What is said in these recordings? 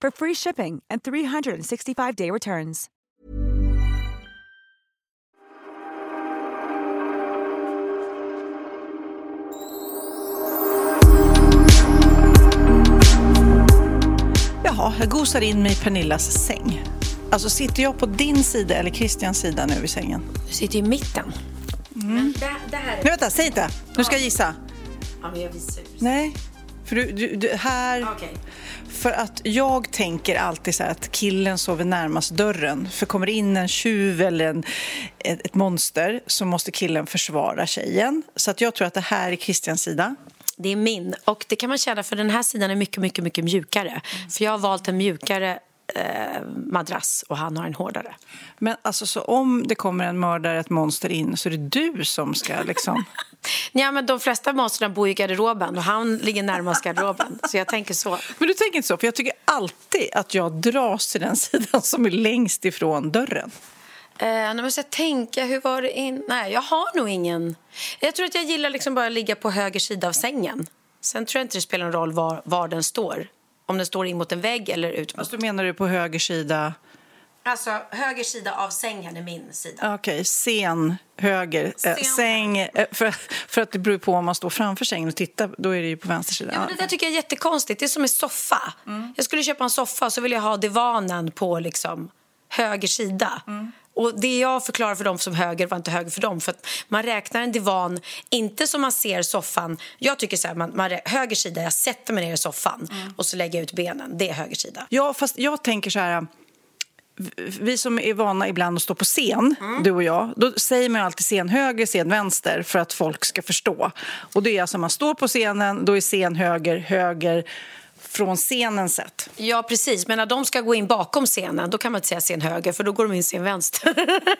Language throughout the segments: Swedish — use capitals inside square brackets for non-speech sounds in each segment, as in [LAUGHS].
for free shipping and 365-day returns. Jaha, jag gosar in mig i Pernillas säng. Alltså sitter jag på din sida eller Christians sida nu i sängen? Du sitter i mitten. Mm. Det, det här är... Nej, vänta, säg inte. Nu ska jag gissa. Ja, men jag visar. Nej, för du, du, du här... Okej. För att jag tänker alltid så här att killen sover närmast dörren. För kommer det in en tjuv eller en, ett, ett monster så måste killen försvara tjejen. Så att jag tror att det här är Christians sida. Det är min. Och det kan man känna för den här sidan är mycket, mycket, mycket mjukare. För jag har valt en mjukare eh, madrass och han har en hårdare. Men alltså så om det kommer en mördare, ett monster in så är det du som ska liksom... [LAUGHS] Ja, men de flesta monstren bor i garderoben och han ligger närmast garderoben. Så jag tänker så. Men du tänker inte så, för jag tycker alltid att jag dras till den [LAUGHS] sidan som är längst ifrån dörren. Eh, nu måste jag tänka, hur var det in... Nej, jag har nog ingen... Jag tror att jag gillar liksom bara att ligga på höger sida av sängen. Sen tror jag inte det spelar någon roll var, var den står. Om den står in mot en vägg eller ut mot... Alltså menar du på höger sida? Alltså, höger sida av sängen är min sida. Okej, scen, höger, eh, Scen. säng. Eh, för, för att det beror på om man står framför sängen och tittar, då är det ju på vänster sida. Ja, men det där tycker jag är jättekonstigt. Det är som en soffa. Jag skulle köpa en soffa så vill jag ha divanen på liksom höger sida. Och det jag förklarar för dem som höger var inte höger för dem. För att man räknar en divan, inte som man ser soffan. Jag tycker så här, man, man, höger sida, jag sätter mig ner i soffan och så lägger jag ut benen. Det är höger sida. Ja, fast jag tänker så här... Vi som är vana ibland att stå på scen, du och jag, då säger man alltid scen höger, scen vänster för att folk ska förstå. Och det är alltså man står på scenen, då är scen höger, höger från scenen sett. Ja, precis. Men när de ska gå in bakom scenen då kan man inte säga scen höger för då går de in scen vänster.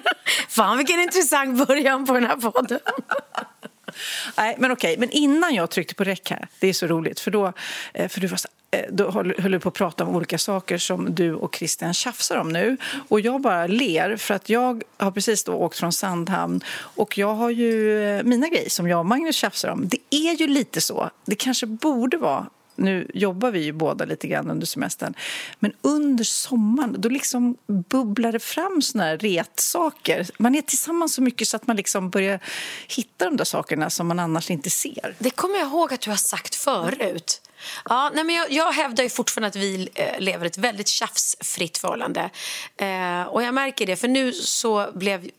[LAUGHS] Fan, vilken intressant början på den här podden. [LAUGHS] Nej, men okej. Men innan jag tryckte på räck här, det är så roligt, för då, eh, för du var, så- eh, då höll du på att prata om olika saker som du och Christian tjafsar om nu. Och jag bara ler, för att jag har precis då åkt från Sandhamn och jag har ju eh, mina grejer som jag och Magnus tjafsar om. Det är ju lite så, det kanske borde vara nu jobbar vi ju båda lite grann under semestern. Men under sommaren, då liksom bubblar det fram såna här retsaker. Man är tillsammans så mycket så att man liksom börjar hitta de där sakerna som man annars inte ser. Det kommer jag ihåg att du har sagt förut. Ja, nej men jag, jag hävdar ju fortfarande att vi eh, lever ett väldigt tjafsfritt förhållande. Eh, och jag märker det, för nu så blev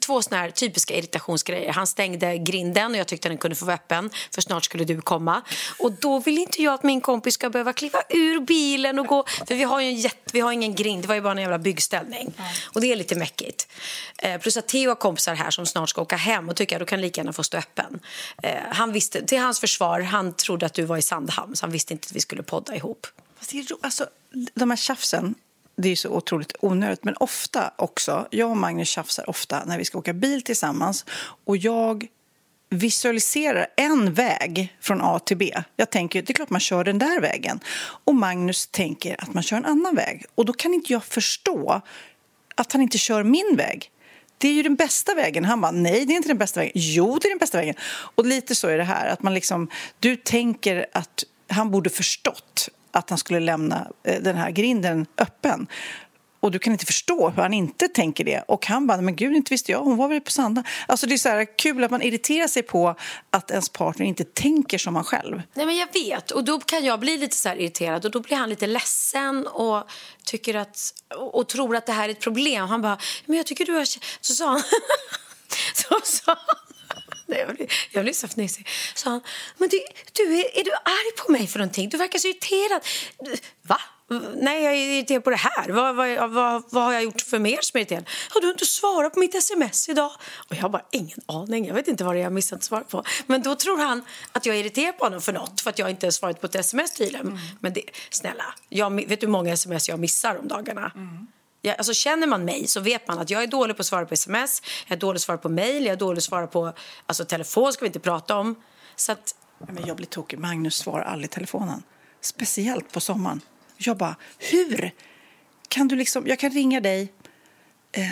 två såna här typiska irritationsgrejer. Han stängde grinden och jag tyckte den kunde få vara öppen för snart skulle du komma. Och då vill inte jag att min kompis ska behöva kliva ur bilen och gå... För vi har ju en jätte, vi har ingen grind, det var ju bara en jävla byggställning. Och det är lite mäckigt. Eh, plus att Theo har kompisar här som snart ska åka hem och tycker att du kan lika gärna få stå öppen. Eh, han visste, till hans försvar, han trodde att du var i Sandhamn han visste inte att vi skulle podda ihop. Fast det är ro- alltså, de här tjafsen, det är ju så otroligt onödigt. Men ofta också, jag och Magnus tjafsar ofta när vi ska åka bil tillsammans. Och jag visualiserar en väg från A till B. Jag tänker, det är klart man kör den där vägen. Och Magnus tänker att man kör en annan väg. Och då kan inte jag förstå att han inte kör min väg. Det är ju den bästa vägen. Han bara, nej det är inte den bästa vägen. Jo, det är den bästa vägen. Och lite så är det här, att man liksom, du tänker att han borde förstått att han skulle lämna eh, den här grinden öppen. Och du kan inte förstå hur han inte tänker det. Och han bara, men gud, inte visste jag. Hon var väl på Sanda. Alltså det är så här kul att man irriterar sig på att ens partner inte tänker som man själv. Nej, men jag vet. Och då kan jag bli lite så irriterad och då blir han lite ledsen och tycker att och tror att det här är ett problem. Han bara, men jag tycker du har... Så sa han... [LAUGHS] så sa han jag blir, så fnissig. Så han, men du, du är, är du arg på mig för någonting? Du verkar så irriterad. Va? Nej, jag är irriterad på det här. Vad, vad, vad, vad har jag gjort för mer som är irriterad? Har du inte svarat på mitt sms idag? Och jag har bara ingen aning. Jag vet inte vad jag missat svar på. Men då tror han att jag är irriterad på honom för något för att jag inte har svarat på ett sms tydligen. Mm. Men det, snälla, jag, vet du hur många sms jag missar om dagarna? Mm. Jag, alltså, känner man mig så vet man att jag är dålig på att svara på sms, jag är dålig på att svara på mejl, jag är dålig på att svara på alltså, telefon ska vi inte prata om. Så att... Men jag blir tokig. Magnus svarar aldrig i telefonen. Speciellt på sommaren. Jag bara, hur? Kan du liksom, jag kan ringa dig eh,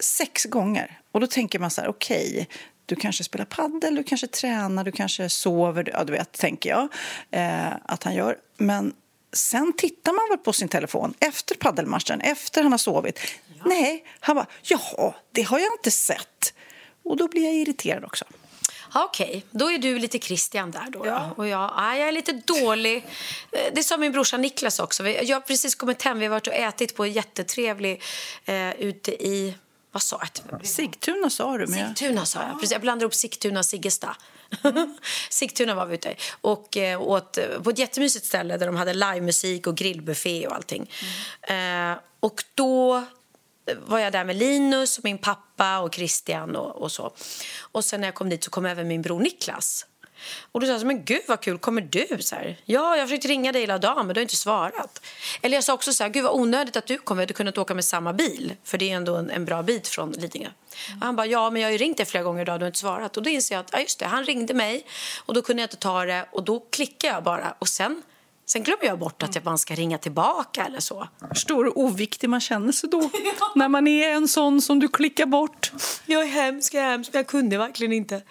sex gånger. Och då tänker man så här, okej, okay, du kanske spelar paddel, du kanske tränar, du kanske sover. Ja, du vet, tänker jag eh, att han gör. Men sen tittar man väl på sin telefon efter paddelmatchen, efter han har sovit. Ja. Nej, han bara, jaha, det har jag inte sett. Och då blir jag irriterad också. Okej, okay. då är du lite Christian där då. Ja. Och jag, ah, jag är lite dålig. Eh, det sa min brorsa Niklas också. Jag har precis kommit hem. Vi har varit och ätit på jättetrevlig eh, ute i... Vad sa jag? Sigtuna sa du. Men... Sigtuna sa jag. Precis, jag blandade upp Sigtuna och Siggesta. [LAUGHS] Sigtuna var vi ute och eh, åt eh, på ett jättemysigt ställe där de hade livemusik och grillbuffé och allting. Mm. Eh, och då var jag där med Linus, och min pappa och Christian och, och, så. Och sen när jag kom dit så kom även min bror Niklas. Och då sa jag men gud vad kul, kommer du? Så här, ja, jag försökte ringa dig hela dagen men du har inte svarat. Eller jag sa också så här, gud vad onödigt att du kom, vi hade kunnat åka med samma bil. För det är ändå en, en bra bit från Lidingö. Mm. han bara, ja men jag har ju ringt dig flera gånger idag du har inte svarat. Och då inser jag att, ja just det, han ringde mig och då kunde jag inte ta det och då klickade jag bara. Och sen Sen glömmer jag bort att man ska ringa tillbaka eller så. Förstår du oviktig man känner sig då? [LAUGHS] När man är en sån som du klickar bort. Jag är hemsk, jag är hemsk, jag kunde verkligen inte.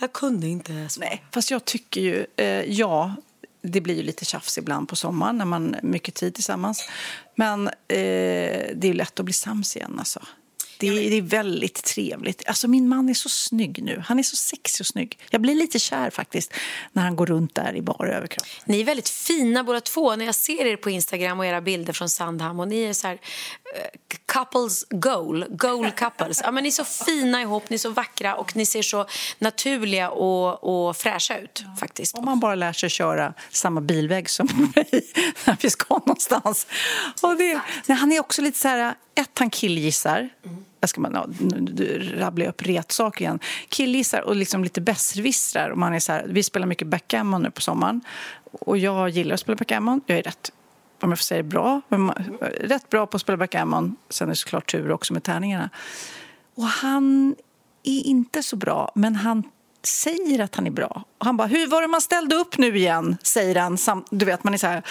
Jag kunde inte. Nej, fast jag tycker ju, eh, ja, det blir ju lite tjafs ibland på sommaren när man har mycket tid tillsammans. Men eh, det är lätt att bli sams igen alltså. Det är, det är, väldigt trevligt. Alltså min man är så snygg nu. Han är så sexig och snygg. Jag blir lite kär faktiskt när han går runt där i bara överkropp. Ni är väldigt fina båda två. När jag ser er på Instagram och era bilder från Sandhamn och ni är så här uh, couples goal, goal couples. ja, men ni är så fina ihop, ni är så vackra och ni ser så naturliga och, och fräscha ut ja. faktiskt. Om man bara lär sig köra samma bilväg som [LAUGHS] mig när vi ska någonstans. Och det, nej, han är också lite så här, ett han killgissar. Mm jag ska man, ja, rabbla upp retsaker igen. Killgissar och liksom lite besserwissrar. Man är så här, vi spelar mycket backgammon nu på sommaren. Och jag gillar att spela backgammon. Jag är rätt, om jag får säga det, bra. Rätt bra på att spela backgammon. Sen är det såklart tur också med tärningarna. Och han är inte så bra, men han säger att han är bra. Och han bara, hur var det man ställde upp nu igen? Säger han. Du vet, man är så här...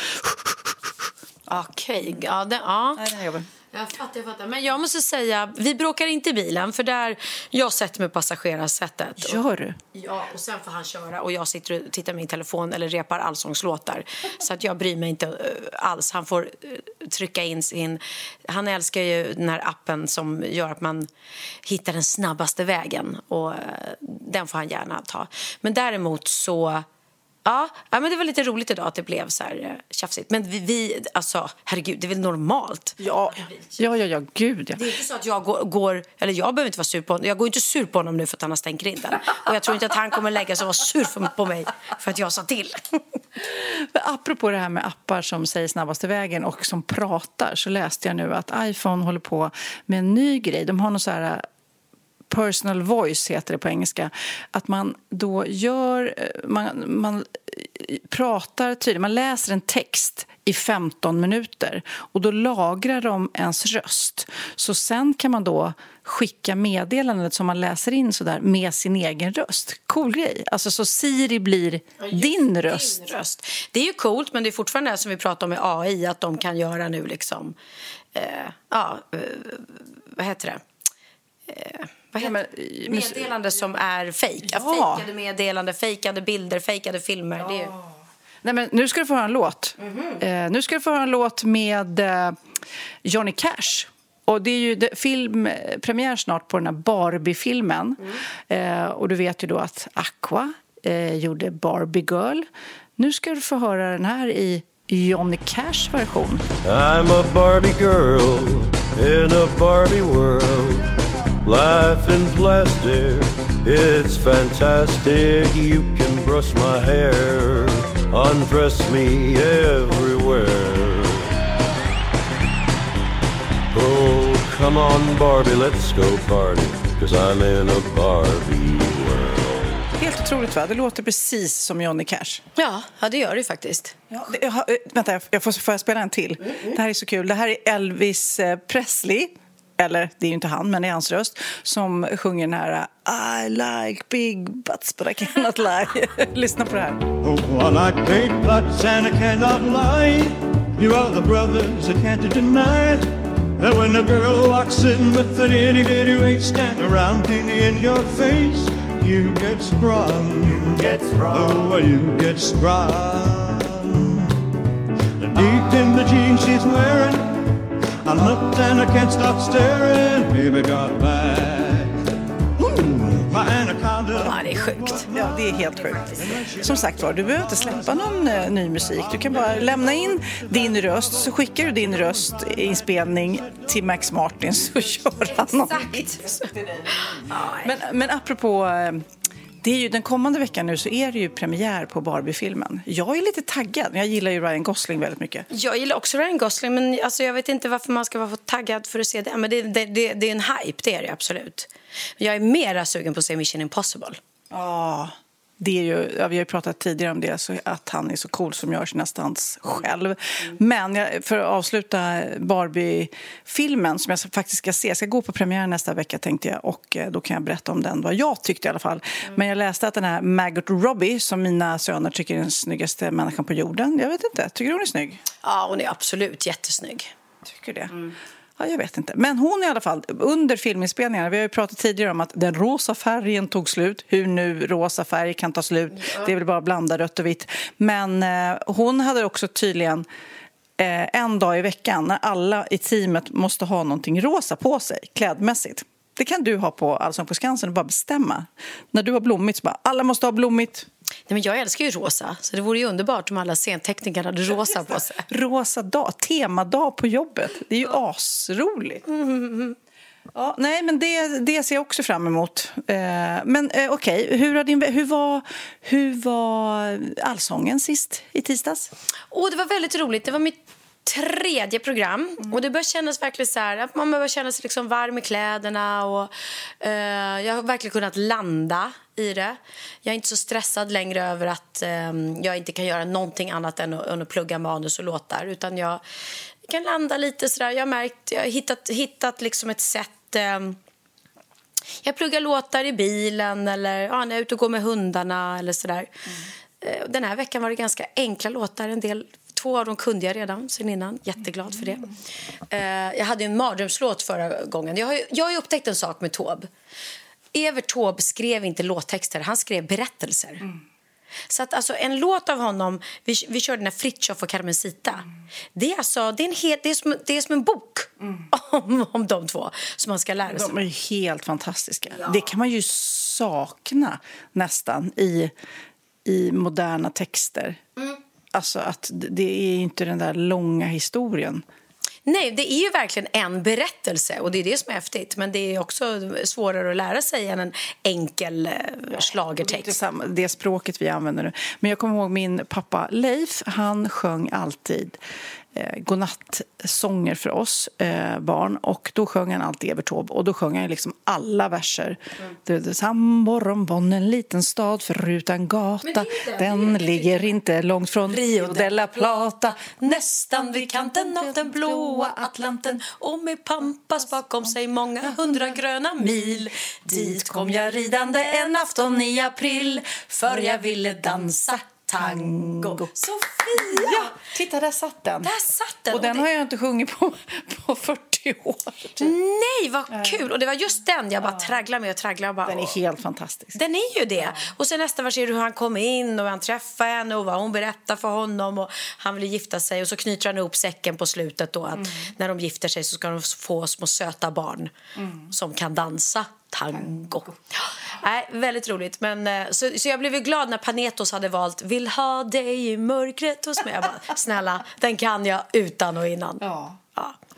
Okej, okay. ja, det, ja. Nej, jag fattar, jag fattar. Men jag måste säga, vi bråkar inte i bilen för där jag sätter mig på passagerarsätet. Gör du? Ja, och sen får han köra och jag sitter och tittar min telefon eller repar allsångslåtar. [LAUGHS] Så att jag bryr mig inte uh, alls. Han får uh, trycka in sin... Han älskar ju den här appen som gör att man hittar den snabbaste vägen och uh, den får han gärna ta. Men däremot så Ja, ja, men det var lite roligt idag att det blev så här eh, tjafsigt. Men vi, vi alltså, herregud, det är väl normalt? Ja, ja, ja, ja gud ja. Det är inte så att jag går, går, eller jag behöver inte vara sur på honom. Jag går inte sur på honom nu för att han har stängt grinden. Och jag tror inte att han kommer lägga sig och vara sur på mig för att jag sa till. [LAUGHS] apropå det här med appar som säger snabbaste vägen och som pratar så läste jag nu att iPhone håller på med en ny grej. De har någon så här personal voice heter det på engelska. Att man då gör, eh, man, man eh, pratar tydligt, man läser en text i 15 minuter och då lagrar de ens röst. Så sen kan man då skicka meddelandet som man läser in så där med sin egen röst. Cool grej. Alltså så Siri blir ja, din, röst. din röst. Det är ju coolt men det är fortfarande det som vi pratar om med AI att de kan göra nu liksom eh, ja, eh, vad heter det? Eh, vad heter ja, men, meddelande som är fejk. Ja. Fejkade meddelande, fejkade bilder, fejkade filmer. Ja. Det är... Nej, men nu ska du få höra en låt. Eh, nu ska du få höra en låt med eh, Johnny Cash. Och det är ju filmpremiär snart på den här Barbie-filmen. Eh, och du vet ju då att Aqua eh, gjorde Barbie Girl. Nu ska du få höra den här i Johnny Cash version. I'm a Barbie girl in a Barbie world. Life in plastic, it's fantastic. You can brush my hair, undress me everywhere. Oh, come on, Barbie, let's go party. Cause I'm in a Barbie world. Helt otroligt, va? Det låter precis som Johnny Cash. Ja, ja det gör det faktiskt. Ja, det, jag, har- eh, vänta, jag får, får jag spela en till? Det här är så kul. Det här är Elvis eh, Presley. Eller, det är ju inte han, men det är hans röst som sjunger den här I like big butts but I cannot lie. [LAUGHS] Lyssna på det här. Oh, I like big butts and I cannot lie. You are the brothers I can't deny it. And when a girl walks in with an itty bitty waist and a round thing in your face, you get sprung. You get sprung. Oh, you get sprung. And deep in the jeans she's wearing, I looked and I can't stop staring. Baby got back. Anaconda. Ja, det är sjukt. Ja, det är helt sjukt. Som sagt var, du behöver inte släppa någon eh, ny musik. Du kan bara lämna in din röst, så skickar du din röstinspelning till Max Martin så kör han. Exakt. [LAUGHS] Men, men apropå... eh, Det är ju, den kommande veckan nu så är det ju premiär på Barbie-filmen. Jag är lite taggad. Jag gillar ju Ryan Gosling väldigt mycket. Jag gillar också Ryan Gosling, men alltså, jag vet inte varför man ska vara för taggad för att se det. Men det, det, det, det är en hype, det är det absolut. Jag är mera sugen på att se Mission Impossible. Ja, det är ju, ja, vi har pratat tidigare om det, så att han är så cool som gör sina stunts själv. Men jag, för att avsluta Barbie-filmen som jag faktiskt ska se, jag ska gå på premiär nästa vecka tänkte jag och eh, då kan jag berätta om den, vad jag tyckte i alla fall. Men jag läste att den här Margot Robbie, som mina söner tycker är den snyggaste människan på jorden, jag vet inte, tycker du hon är snygg? Ja, hon är absolut jättesnygg. Tycker det. Ja, jag vet inte. Men hon i alla fall, under filminspelningarna, vi har ju pratat tidigare om att den rosa färgen tog slut. Hur nu rosa färg kan ta slut. Det är väl bara att blanda rött och vitt. Men eh, hon hade också tydligen eh, en dag i veckan när alla i teamet måste ha någonting rosa på sig, klädmässigt. Det kan du ha på Allsång på Skansen och bara bestämma. När du har blommigt så bara, alla måste ha blommigt. Nej, men jag älskar ju rosa, så det vore ju underbart om alla scentekniker hade rosa på sig. [LAUGHS] Rosa dag, temadag på jobbet. Det är ju asroligt. Ja, nej, men det, det ser jag också fram emot. Eh, men eh, okej, hur, din, ve- hur, var, hur var Allsången sist i tisdags? Och det var väldigt roligt. Det var mitt tredje program. Och det börjar kännas verkligen så här att man börjar känna sig liksom varm i kläderna. Och, eh, jag har verkligen kunnat landa i det. Jag är inte så stressad längre över att eh, jag inte kan göra någonting annat än att, än att plugga manus och låtar. Utan jag kan landa lite sådär. Jag har märkt, jag har hittat, hittat liksom ett sätt eh, jag pluggar låtar i bilen eller ja, när jag är ute och går med hundarna eller sådär. Eh, Den här veckan var det ganska enkla låtar. En del, två av dem kunde jag redan sen innan. Jätteglad för det. Eh, Jag hade en mardrömslåt förra gången. Jag har, ju, jag har upptäckt en sak med Taube. Evert Taube skrev inte låttexter, han skrev berättelser. Så att alltså, en låt av honom, vi, vi körde när Fritiof och Carmencita. Det, är alltså, det, är en hel, det, är som, det är som en bok [LAUGHS] om, om de två som man ska lära sig. De är helt fantastiska. Det kan man ju sakna nästan i, i moderna texter. Alltså att det- det är inte den där långa historien. Nej, det är ju verkligen en berättelse och det är det som är häftigt. Men det är också svårare att lära sig än en enkel eh, Det schlagertext. samma- det språket vi använder nu. Men jag kommer ihåg min pappa Leif, han sjöng alltid eh, godnattsånger för oss eh, barn. Och då sjöng han alltid Evert Taube och då sjöng han liksom alla verser. Det är Samborgon, en liten stad förutan gata. Den ligger inte långt från Rio de la Plata. Nästan vid kanten av den blåa Atlanten och med Pampas bakom sig många hundra gröna mil. Dit kom jag ridande en afton i april för jag ville dansa tango. Sofia! Ja, titta där satt den. Där satt den. Och den det- har jag inte sjungit på, på 40 40 år. Nej, vad kul! Och det var just den jag bara tragglar med och tragglar. Och bara, Den är helt fantastisk. Den är ju det. Och sen nästa vers är hur han kom in och han träffade henne och vad hon berättar för honom och han vill gifta sig och så knyter han ihop säcken på slutet då att när de gifter sig så ska de få små söta barn som kan dansa tango. Nej, väldigt roligt. Men, eh, så, så jag blev glad när Panetos hade valt Vill ha dig i mörkret hos mig. Jag bara, snälla, den kan jag utan och innan. Ja.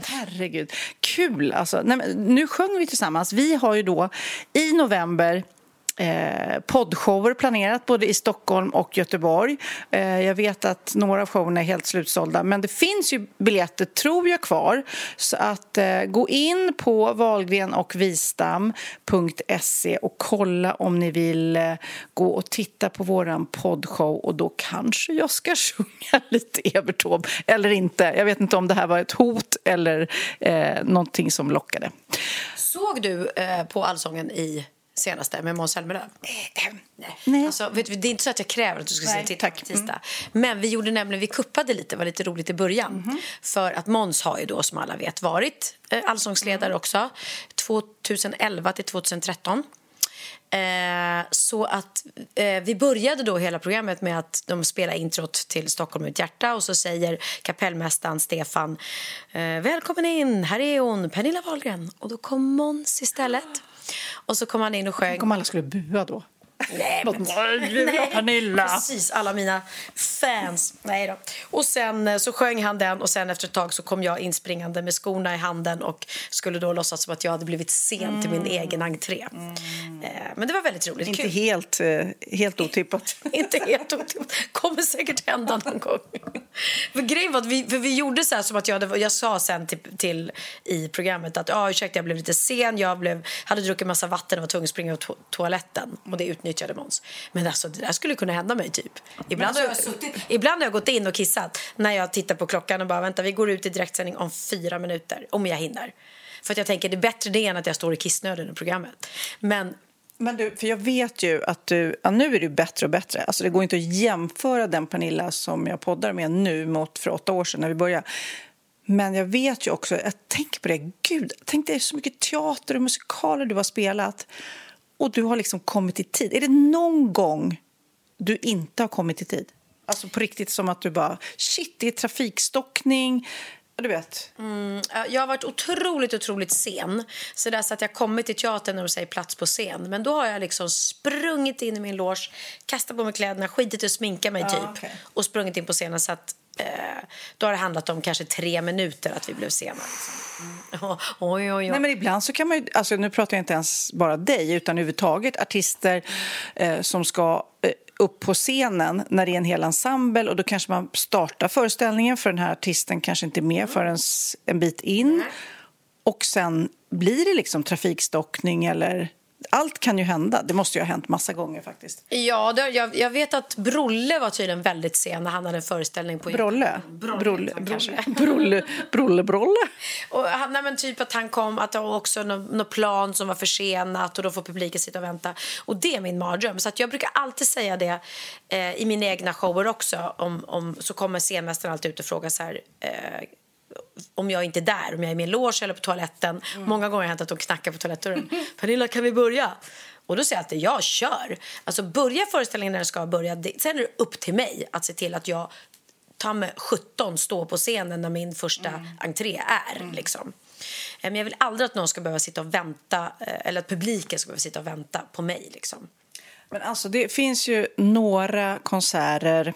Herregud. Kul! Alltså. Nej, nu sjöng vi tillsammans. Vi har ju då i november eh, poddshower planerat både i Stockholm och Göteborg. Eh, jag vet att några av showerna är helt slutsålda men det finns ju biljetter, tror jag, kvar. Så att eh, gå in på valgrenochvistam.se och kolla om ni vill eh, gå och titta på våran poddshow och då kanske jag ska [LAUGHS] sjunga lite Evert Taube eller inte. Jag vet inte om det här var ett hot eller eh, någonting som lockade. Såg du eh, på Allsången i senaste med Måns Zelmerlöw? Nej. Nej. Alltså, vet det är inte så att jag kräver att du ska Nej, se tack. på tisdag. Men vi gjorde nämligen, vi kuppade lite, det var lite roligt i början. För att Måns har ju då som alla vet varit eh, allsångsledare också. 2011 till 2013. Eh, så att eh, vi började då hela programmet med att de spelar introt till Stockholm ett hjärta och så säger kapellmästaren Stefan eh, Välkommen in, här är hon, Pernilla Wahlgren. Och då kom Måns istället. Och så kom han in och sjöng. Tänk om alla skulle bua då. Nej, men... Nej, Pernilla. Precis, alla mina fans. Nej då. Och sen eh, så sjöng han den och sen efter ett tag så kom jag inspringande med skorna i handen och skulle då låtsas som att jag hade blivit sen till min egen entré. Eh, Men det var väldigt roligt. Inte Kul. helt, eh, helt otippat. [LAUGHS] Inte helt otippat. Kommer säkert hända någon gång. För grejen var att vi, för vi gjorde så här som att jag, hade, jag sa sen till, till i programmet att ja, ursäkta jag blev lite sen, jag blev, hade druckit massa vatten och var tvungen att springa på to- toaletten och det utnyttjade Måns. Men alltså det där skulle kunna hända mig typ. Ibland, har jag, ibland har jag gått in och kissat när jag tittar på klockan och bara vänta vi går ut i direktsändning om fyra minuter om jag hinner. För att jag tänker det är bättre det än att jag står i kissnöden i programmet. Men Men du, för jag vet ju att du, ja, nu är du bättre och bättre. Alltså det går inte att jämföra den Pernilla som jag poddar med nu mot för åtta år sedan när vi började. Men jag vet ju också, jag tänker på det, gud, tänk dig så mycket teater och musikaler du har spelat och du har liksom kommit i tid. Är det någon gång du inte har kommit i tid? Alltså på riktigt som att du bara, shit, det är trafikstockning, du vet. Ja, Jag har varit otroligt, otroligt sen. Så där så att jag kommit till teatern de säger plats på scen. Men då har jag liksom sprungit in i min loge, kastat på mig kläderna, skitit att sminka mig typ. okej. Och sprungit in på scenen så att då har det handlat om kanske tre minuter att vi blev sena. Liksom. Mm. Oj, oj, oj. Nej, men ibland så kan man ju, alltså nu pratar jag inte ens bara dig utan överhuvudtaget artister eh, som ska eh, upp på scenen när det är en hel ensemble och då kanske man startar föreställningen för den här artisten kanske inte är med förrän s- en bit in och sen blir det liksom trafikstockning eller allt kan ju hända. Det måste ju ha hänt massa gånger faktiskt. Ja, det, jag, jag vet att Brolle var tydligen väldigt sen när han hade en föreställning på... Brolle? Brolle, Brolle, [LAUGHS] brolle, brolle, brolle. Och han, nej, men typ att han kom, att det var också något, något plan som var försenat och då får publiken sitta och vänta. Och det är min mardröm. Så att jag brukar alltid säga det eh, i mina egna shower också. Om, om, så kommer scenmästaren alltid ut och frågar så här, eh, om jag inte är där, om jag är i min loge eller på toaletten. Många gånger har det hänt att de knackar på toalettdörren. Pernilla, kan vi börja? Och då säger jag alltid, jag kör. Alltså börja föreställningen när den ska börja. Det, sen är det upp till mig att se till att jag ta med 17 stå på scenen när min första entré är. Liksom. Eh, Men jag vill aldrig att någon ska behöva sitta och vänta eh, eller att publiken ska behöva sitta och vänta på mig. Liksom. Men alltså, det finns ju några konserter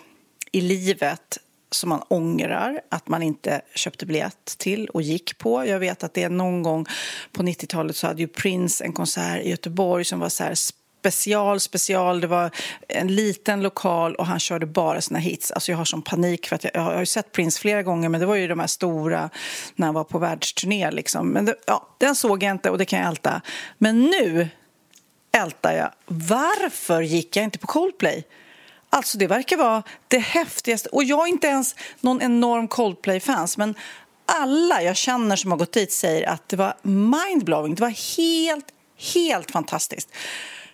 i livet som man ångrar att man inte köpte biljett till och gick på. Jag vet att det är någon gång på 90-talet så hade ju Prince en konsert i Göteborg som var så här special, special. Det var en liten lokal och han körde bara sina hits. Alltså jag har sån panik för att jag, jag har ju sett Prince flera gånger men det var ju de här stora när han var på världsturné liksom. Men det, ja, den såg jag inte och det kan jag älta. Men nu ältar jag. Varför gick jag inte på Coldplay? Alltså det verkar vara det häftigaste. Och jag är inte ens någon enorm Coldplay-fans men alla jag känner som har gått dit säger att det var mindblowing. Det var helt, helt fantastiskt.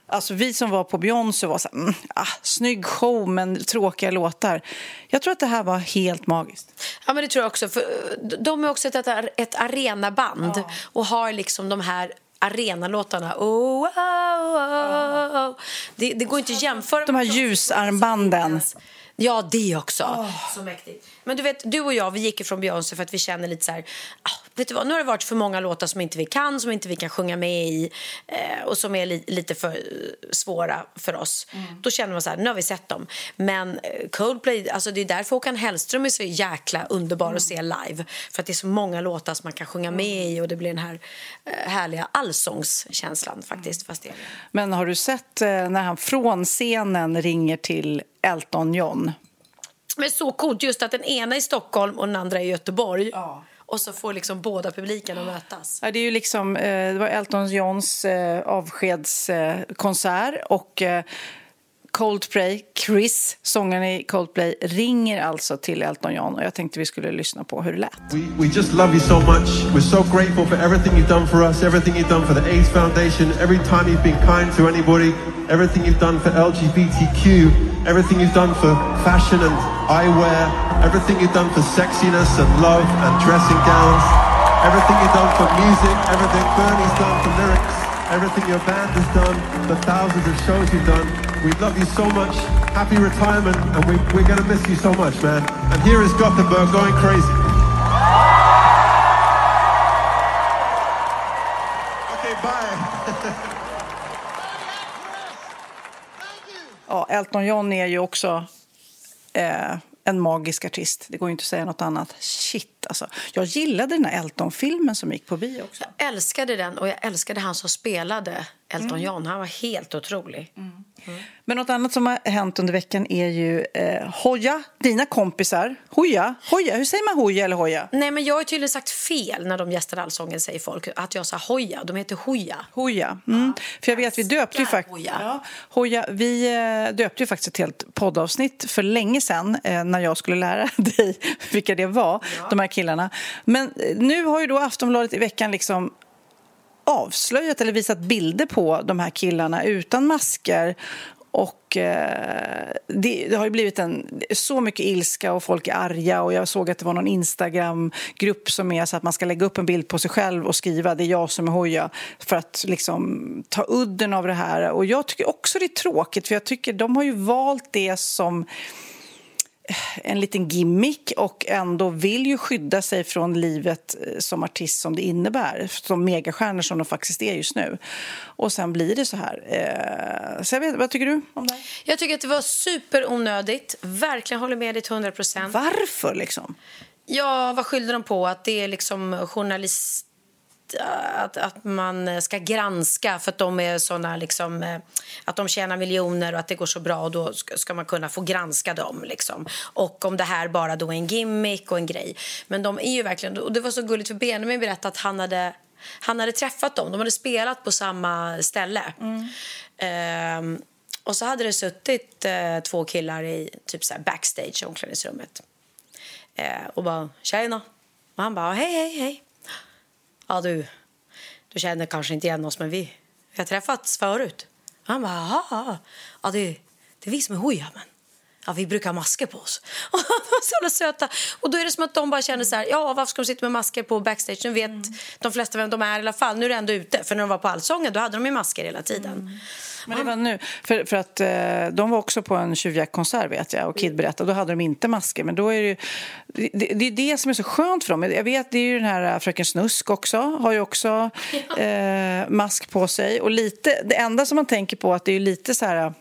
Alltså vi som var på Beyoncé var så här, mm, ah, snygg show men tråkiga låtar. Jag tror att det här var helt magiskt. Ja, men det tror jag också. För eh, de är också ett, ett arenaband och har liksom de här arenalåtarna. Oh, oh, oh, oh. Det, det går inte att jämföra. De här ljusarmbanden. Ja, det också. Så mäktigt. Men du vet, du och jag vi gick ifrån Beyoncé för att vi känner lite så här, ah, vet du vad, nu har det varit för många låtar som inte vi kan, som inte vi kan sjunga med i eh, och som är li lite för eh, svåra för oss. Mm. Då känner man så här, nu har vi sett dem. Men eh, Coldplay, alltså det är därför Håkan Hellström är så jäkla underbar mm. att se live. För att det är så många låtar som man kan sjunga med i och det blir den här eh, härliga allsångskänslan faktiskt. Mm. Fast det Men har du sett eh, när han från scenen ringer till Elton John? Men så coolt just att den ena är i Stockholm och den andra är i Göteborg. Ja. Och så får liksom båda publikerna mötas. Ja, det, är ju liksom, eh, det var Elton Johns eh, avskedskonsert och eh, Coldplay, Chris, sångaren i Coldplay, ringer alltså till Elton John och jag tänkte vi skulle lyssna på hur det lät. We, we just love you so much. We're so grateful for everything you've done for us, everything you've done for the AIDS Foundation, every time you've been kind to anybody, everything you've done for LGBTQ, everything you've done for fashion and eyewear, everything you've done for sexiness and love and dressing gowns, everything you've done for music, everything Bernie's done for lyrics, everything your band has done, the thousands of shows you've done. We love you so much. Happy retirement, and we, we're going to miss you so much, man. And here is Gothenburg going crazy. Okay, bye. Ja, Elton John är ju också eh, en magisk artist. Det går ju inte att säga något annat. Shit, alltså. Jag gillade den här Elton-filmen som gick på bio också. Jag älskade den och jag älskade han som spelade Elton mm. John. Han var helt otrolig. Mm. Mm. Men något annat som har hänt under veckan är ju eh, Hoja, dina kompisar. Hoja, Hoja, hur säger man Hoja eller Hoja? Nej, men jag har tydligen sagt fel när de gästade Allsången, säger folk. Att jag sa Hoja, de heter Hoja. Hoja, mm. ja. för jag vet vi döpte ju faktiskt... Hoja. Ja, Hoja, vi eh, döpte ju faktiskt ett helt poddavsnitt för länge sedan eh, när jag skulle lära [LAUGHS] dig vilka det var, ja. de här killarna. Men eh, nu har ju då Aftonbladet i veckan liksom avslöjat eller visat bilder på de här killarna utan masker. Och eh, det, det, har blivit en, så mycket ilska och folk är arga och jag såg att det var någon Instagram-grupp som är så att man ska lägga upp en bild på sig själv och skriva det är jag som är Hoja för att liksom ta udden av det här. Och jag tycker också det är tråkigt för jag tycker de har ju valt det som en liten gimmick och ändå vill ju skydda sig från livet eh, som artist som det innebär, som megastjärnor som de faktiskt är just nu. Och sen blir det så här. Eh, så vet, vad tycker du om det? Jag tycker att det var superonödigt. Verkligen håller med dig till 100 procent. Varför liksom? Ja, vad skyller de på? Att det är liksom journalist Eh, att, att man eh, ska granska för att de är såna liksom, eh, att de tjänar miljoner och att det går så bra och då ska, man kunna få granska dem. Liksom. Och om det här bara då är en gimmick och en grej. Men de är ju verkligen, och det var så gulligt för Benjamin berättade att han hade han hade träffat dem, de hade spelat på samma ställe. Mm. Ehm, och så hade det suttit eh, två killar i typ så backstage i omklädningsrummet. Ehm, och bara, tjena. Och han bara, hej, hej, hej. Ja, du, du känner kanske inte igen oss, men vi, vi har träffats förut. Han bara, jaha, ja, det, det är vi som är hoja, men ja, vi brukar ha masker på oss. [LAUGHS] Och så söta. Och då är det som att de bara känner så här, ja, varför ska de sitta med masker på backstage? Nu vet mm. de flesta vem de är i alla fall. Nu är det ändå ute. För när de var på Allsången, då hade de ju masker hela tiden. Mm. Men det var nu, för, för att eh, de var också på en tjuvjaktkonsert vet jag och Kid berättade, då hade de inte masker. Men då är det ju, det, det är det som är så skönt för dem. Jag vet, det är ju den här eh, Fröken Snusk också, har ju också [LAUGHS] eh, mask på sig. Och lite, det enda som man tänker på att det är lite så här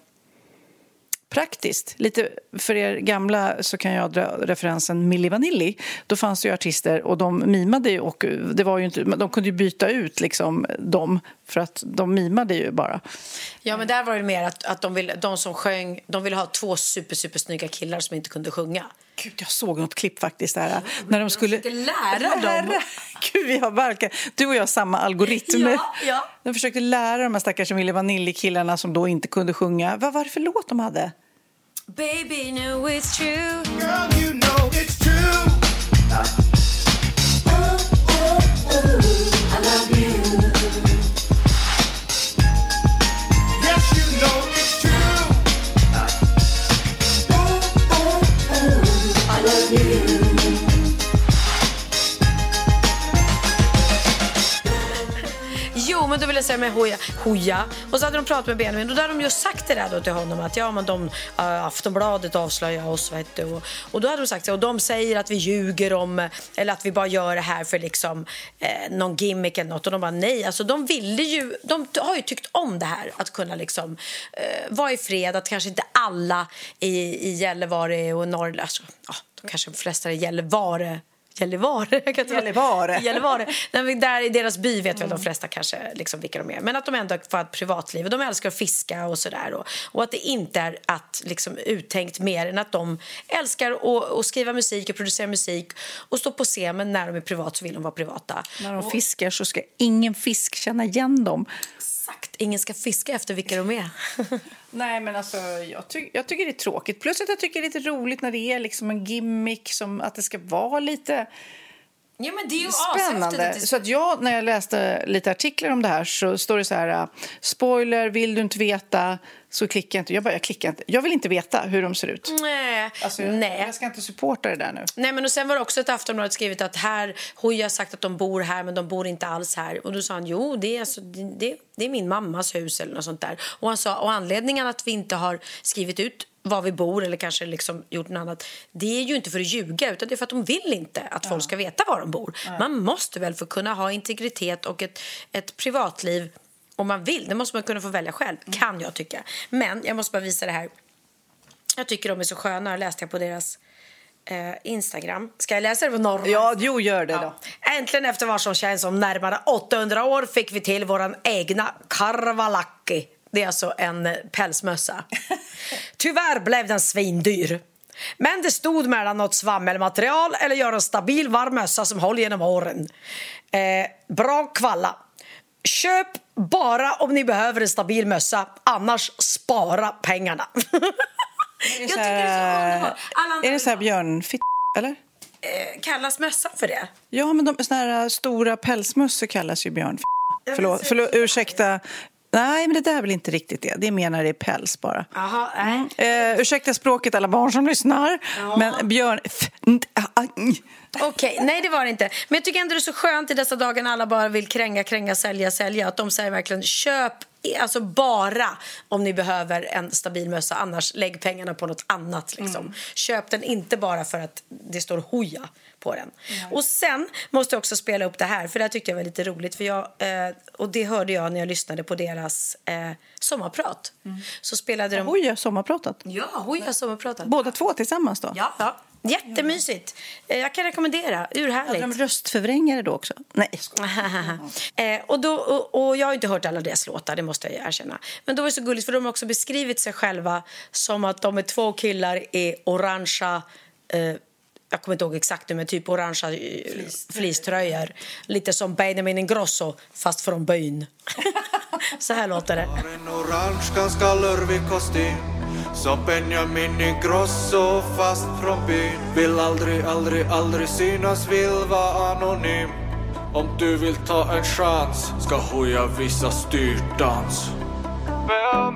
praktiskt. Lite för er gamla så kan jag dra referensen Milli Vanilli. Då fanns det ju artister och de mimade ju och det var ju inte, de kunde ju byta ut liksom dem för att de mimade ju bara. Ja men där var det mer att, att de, ville, de som sjöng, de ville ha två super, super snygga killar som inte kunde sjunga. Gud, jag såg något klipp faktiskt där. när de skulle lära dem. [LAUGHS] Gud, vi har verkligen, du och jag har samma algoritm. Ja, ja. De försökte lära de här stackars Milli Vanilli-killarna som då inte kunde sjunga. Vad var det för låt de hade? Baby, know it's true. Girl, you know men då vill jag säga med Hoja. Hoja. Och så hade de pratat med Benjamin och då hade de just sagt det där då till honom att ja, men de, äh, Aftonbladet avslöjar oss, vet du. Och, och då hade de sagt så, och de säger att vi ljuger om, eller att vi bara gör det här för liksom eh, någon gimmick eller något. Och de bara nej, alltså de ville ju, de har ju tyckt om det här att kunna liksom eh, vara i fred, att kanske inte alla i, i Gällivare och Norrland, alltså, ja, de kanske de flesta i Gällivare Gällivare. [LAUGHS] Jag kan inte- Gällivare. Gällivare. Nej, där i deras by vet väl de flesta kanske liksom vilka de är. Men att de ändå får ett privatliv och de älskar att fiska och sådär. Och, och att det inte är att, liksom, uttänkt mer än att de älskar att, att skriva musik och producera musik och stå på scen men när de är privat så vill de vara privata. När de fiskar så ska ingen fisk känna igen dem. Exakt. Ingen ska fiska efter vilka de är. [LAUGHS] Nej, men alltså, jag, ty jag tycker det är tråkigt. Plus att jag tycker det är lite roligt när det är liksom en gimmick, som att det ska vara lite ja, men det är ju spännande. Så att jag, när jag läste lite artiklar om det här så står det så här, spoiler, vill du inte veta så klickar jag inte. Jag bara, jag klickar inte. Jag vill inte veta hur de ser ut. Nej. Alltså, jag, Nej. jag ska inte supporta det där nu. Nej, men och sen var det också ett Aftonbladet skrivit att här, Hoja har sagt att de bor här men de bor inte alls här. Och då sa han jo det är, alltså, det, det är min mammas hus eller något sånt där. Och han sa och anledningen att vi inte har skrivit ut var vi bor eller kanske liksom gjort något annat. Det är ju inte för att ljuga utan det är för att de vill inte att folk ska veta var de bor. Man måste väl få kunna ha integritet och ett, ett privatliv om man vill. Det måste man kunna få välja själv, kan jag tycka. Men jag måste bara visa det här. Jag tycker de är så sköna. Läste jag på deras eh, Instagram. Ska jag läsa det på norrman? Ja, jo, gör det då. Äntligen efter vad som känns som närmare 800 år fick vi till vår egna karvalakki. Det är alltså en eh, pälsmössa. Tyvärr blev den svindyr. Men det stod mellan något svammelmaterial eller göra en stabil varm mössa som håller genom åren. Eh, bra kvalla. Köp bara om ni behöver en stabil mössa, annars spara pengarna. [LAUGHS] Jag tycker det är så underbart. Alla Är det så här björnfitt, eller? eh, Kallas mössan för det? Ja, men de såna här stora pälsmössor kallas ju björnfitt. Förlåt, förlåt, ursäkta. Nej, men det där är väl inte riktigt det. Det menar det är päls bara. Jaha, nej. Eh, ursäkta språket alla barn som lyssnar. Men björn... mm. Okej, nej det var det inte. Men jag tycker ändå det är så skönt i dessa dagar när alla bara vill kränga, kränga, sälja, sälja. Att de säger verkligen köp, alltså bara om ni behöver en stabil mössa. Annars lägg pengarna på något annat. Liksom. Köp den inte bara för att det står hoja på den. Och sen måste jag också spela upp det här, för det här tyckte jag var lite roligt. För jag, eh, och det hörde jag när jag lyssnade på deras eh, sommarprat. Så spelade de... Jag har sommarpratat. Ja, hoja sommarpratat. Båda två tillsammans då? Ja, ja. Jättemysigt. Eh, Jag kan rekommendera. Hade Urhärligt. de röstförvrängare då också? Nej. [LAUGHS] eh, och, då, och, och jag har inte hört alla deras låtar, det måste jag erkänna. Men då var det så gulligt för de har också beskrivit sig själva som att de är två killar i orangea eh, jag kommer inte ihåg exakt nu, men typ orangea eh, fleecetröjor. Lite som Benjamin Ingrosso, fast från byn. [LAUGHS] så här låter det. Har en orange ganska lurvig kostym Som Benjamin Ingrosso fast från byn Vill aldrig, aldrig, aldrig synas, vill vara anonym Om du vill ta en chans ska Hooja visa styrdans oss, Ja,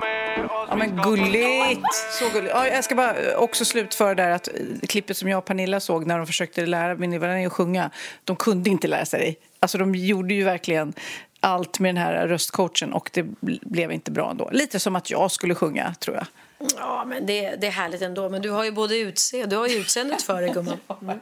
men gulligt! Så gulligt. Ja, jag ska bara eh, också slutföra där att eh, klippet som jag och Pernilla såg när de försökte lära Minnie att sjunga, de kunde inte lära sig. Alltså de gjorde ju verkligen allt med den här röstcoachen och det bl- blev inte bra ändå. Lite som att jag skulle sjunga, tror jag. Ja, men det, det är härligt ändå. Men du har ju både utse, du har ju utseendet för dig, gumman. [LAUGHS]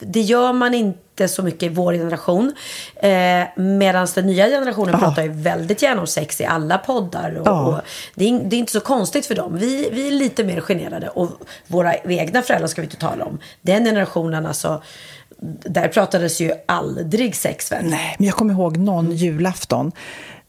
det gör man inte så mycket i vår generation. Eh, Medan den nya generationen pratar ju väldigt gärna om sex i alla poddar. Och, Ja. och det, är, det är inte så konstigt för dem. Vi, vi är lite mer generade. Och våra egna föräldrar ska vi inte tala om. Den generationen alltså. Där pratades ju aldrig sex väl? Nej, men jag kommer ihåg någon julafton.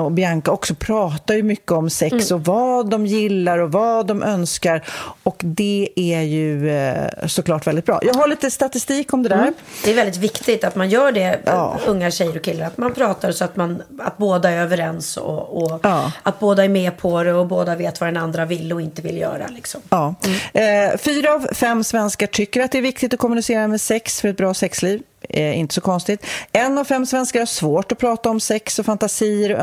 och Bianca också pratar ju mycket om sex och vad de gillar och vad de önskar och det är ju eh, såklart väldigt bra. Jag har lite statistik om det där. Det är väldigt viktigt att man gör det, Ja. unga tjejer och killar. Att man pratar så att, man, att båda är överens och, och Ja. att båda är med på det och båda vet vad den andra vill och inte vill göra. Liksom. Ja. Eh, fyra av fem svenskar tycker att det är viktigt att kommunicera med sex för ett bra sexliv. Eh, inte så konstigt. En av fem svenskar har svårt att prata om sex och fantasier och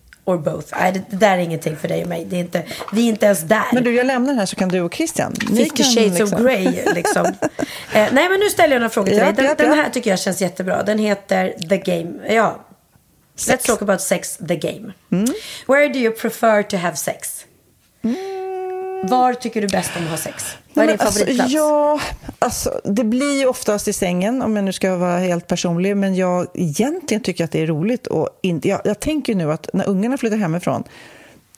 or both? Nej, det, det där är ingenting för dig och mig. Det är inte, vi är inte ens där. Men du, jag lämnar den här så kan du och Christian. ni 50 kan shades liksom- of Grey, liksom. [LAUGHS] eh, nej, men nu ställer jag några frågor till Ja, dig. Den, ja, den här tycker jag känns jättebra. Den heter The Game. Ja. Let's talk about sex, the game. Mm. Where do you prefer to have sex? Var tycker du bäst om att ha sex? Vad är din alltså, favoritplats? ja, alltså, det blir ju oftast i sängen, om jag nu ska vara helt personlig. Men jag egentligen tycker att det är roligt. Och inte, jag, jag tänker nu att när ungarna flyttar hemifrån,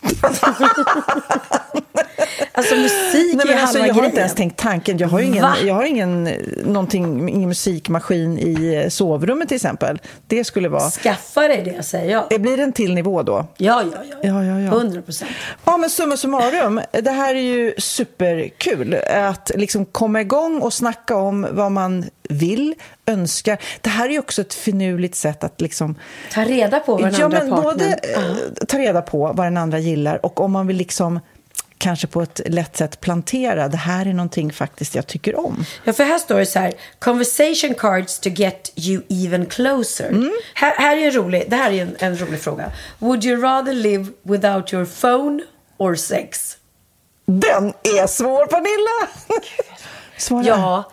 [LAUGHS] alltså musik Nej, är alltså, halva jag har grejen. inte ens tänkt tanken. Jag har ingen, Va? jag har ingen, eh, någonting, ingen musikmaskin i eh, sovrummet till exempel. Det skulle vara... Skaffa dig det säger jag. Det blir en till nivå då? Ja, ja, ja. Ja, ja, ja. 100 procent. Ja, men summa summarum, det här är ju superkul. Att liksom komma igång och snacka om vad man vill, önskar. Det här är ju också ett finurligt sätt att liksom... Ta reda på vad den ja, andra men partnern... både ta reda på vad den andra gillar och om man vill liksom kanske på ett lätt sätt plantera. Det här är någonting faktiskt jag tycker om. Ja, för här står det så här. Conversation cards to get you even closer. Mm. Här, här är en rolig, det här är en, en rolig fråga. Would you rather live without your phone or sex? Den är svår, Pernilla! Svara. Ja,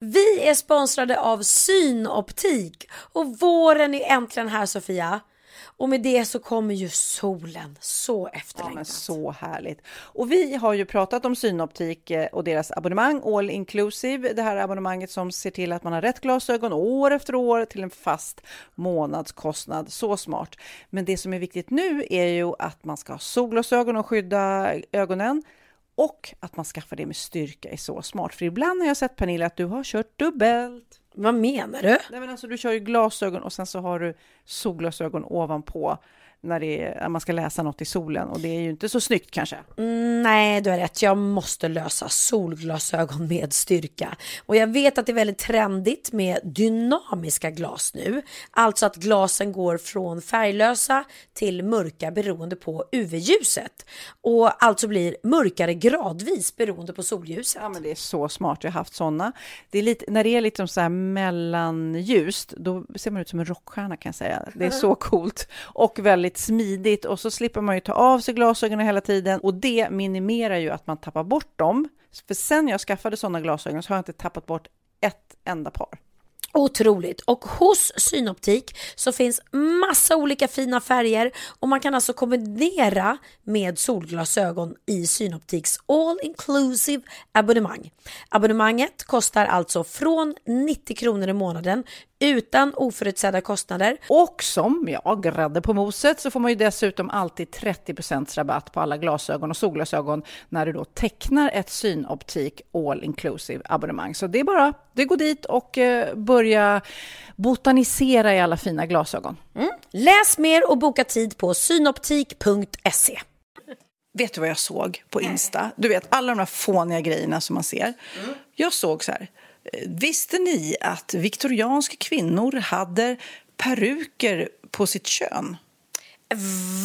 Vi är sponsrade av Synoptik och våren är äntligen här Sofia. Och med det så kommer ju solen så Ja, efterlängtad. men så härligt. Och vi har ju pratat om Synoptik eh, och deras abonnemang, All Inclusive. Det här abonnemanget som ser till att man har rätt glasögon år efter år till en fast månadskostnad. Så smart. Men det som är viktigt nu är ju att man ska ha solglasögon och skydda ögonen. Och att man skaffar det med styrka är så smart. För ibland har jag sett Pernilla att du har kört dubbelt. Vad menar du? Nej, men alltså, du kör ju glasögon och sen så har du solglasögon ovanpå när, är, man ska läsa något i solen och det är ju inte så snyggt kanske. Mm, nej, du har rätt. Jag måste lösa solglasögon med styrka. Och jag vet att det är väldigt trendigt med dynamiska glas nu. Alltså att glasen går från färglösa till mörka beroende på UV-ljuset. Och alltså blir mörkare gradvis beroende på solljuset. Ja, men det är så smart. Jag har haft sådana. Det är lite, när det är lite så här mellanljust, då ser man ut som en rockstjärna kan jag säga. Det är så coolt och väldigt smidigt och så slipper man ju ta av sig glasögonen hela tiden och det minimerar ju att man tappar bort dem. För sen jag skaffade sådana glasögon så har jag inte tappat bort ett enda par. Otroligt! Och hos Synoptik så finns massa olika fina färger och man kan alltså kombinera med solglasögon i Synoptiks all inclusive abonnemang. Abonnemanget kostar alltså från 90 kronor i månaden utan oförutsedda kostnader. Och som, ja, grädde på moset så får man ju dessutom alltid 30% rabatt på alla glasögon och solglasögon när du då tecknar ett synoptik all inclusive abonnemang. Så det är bara, det går dit och eh, börja botanisera i alla fina glasögon. Läs mer och boka tid på synoptik.se. Vet du vad jag såg på Insta? Du vet, alla de här fåniga grejerna som man ser. Jag såg så här. Visste ni att viktorianska kvinnor hade peruker på sitt kön?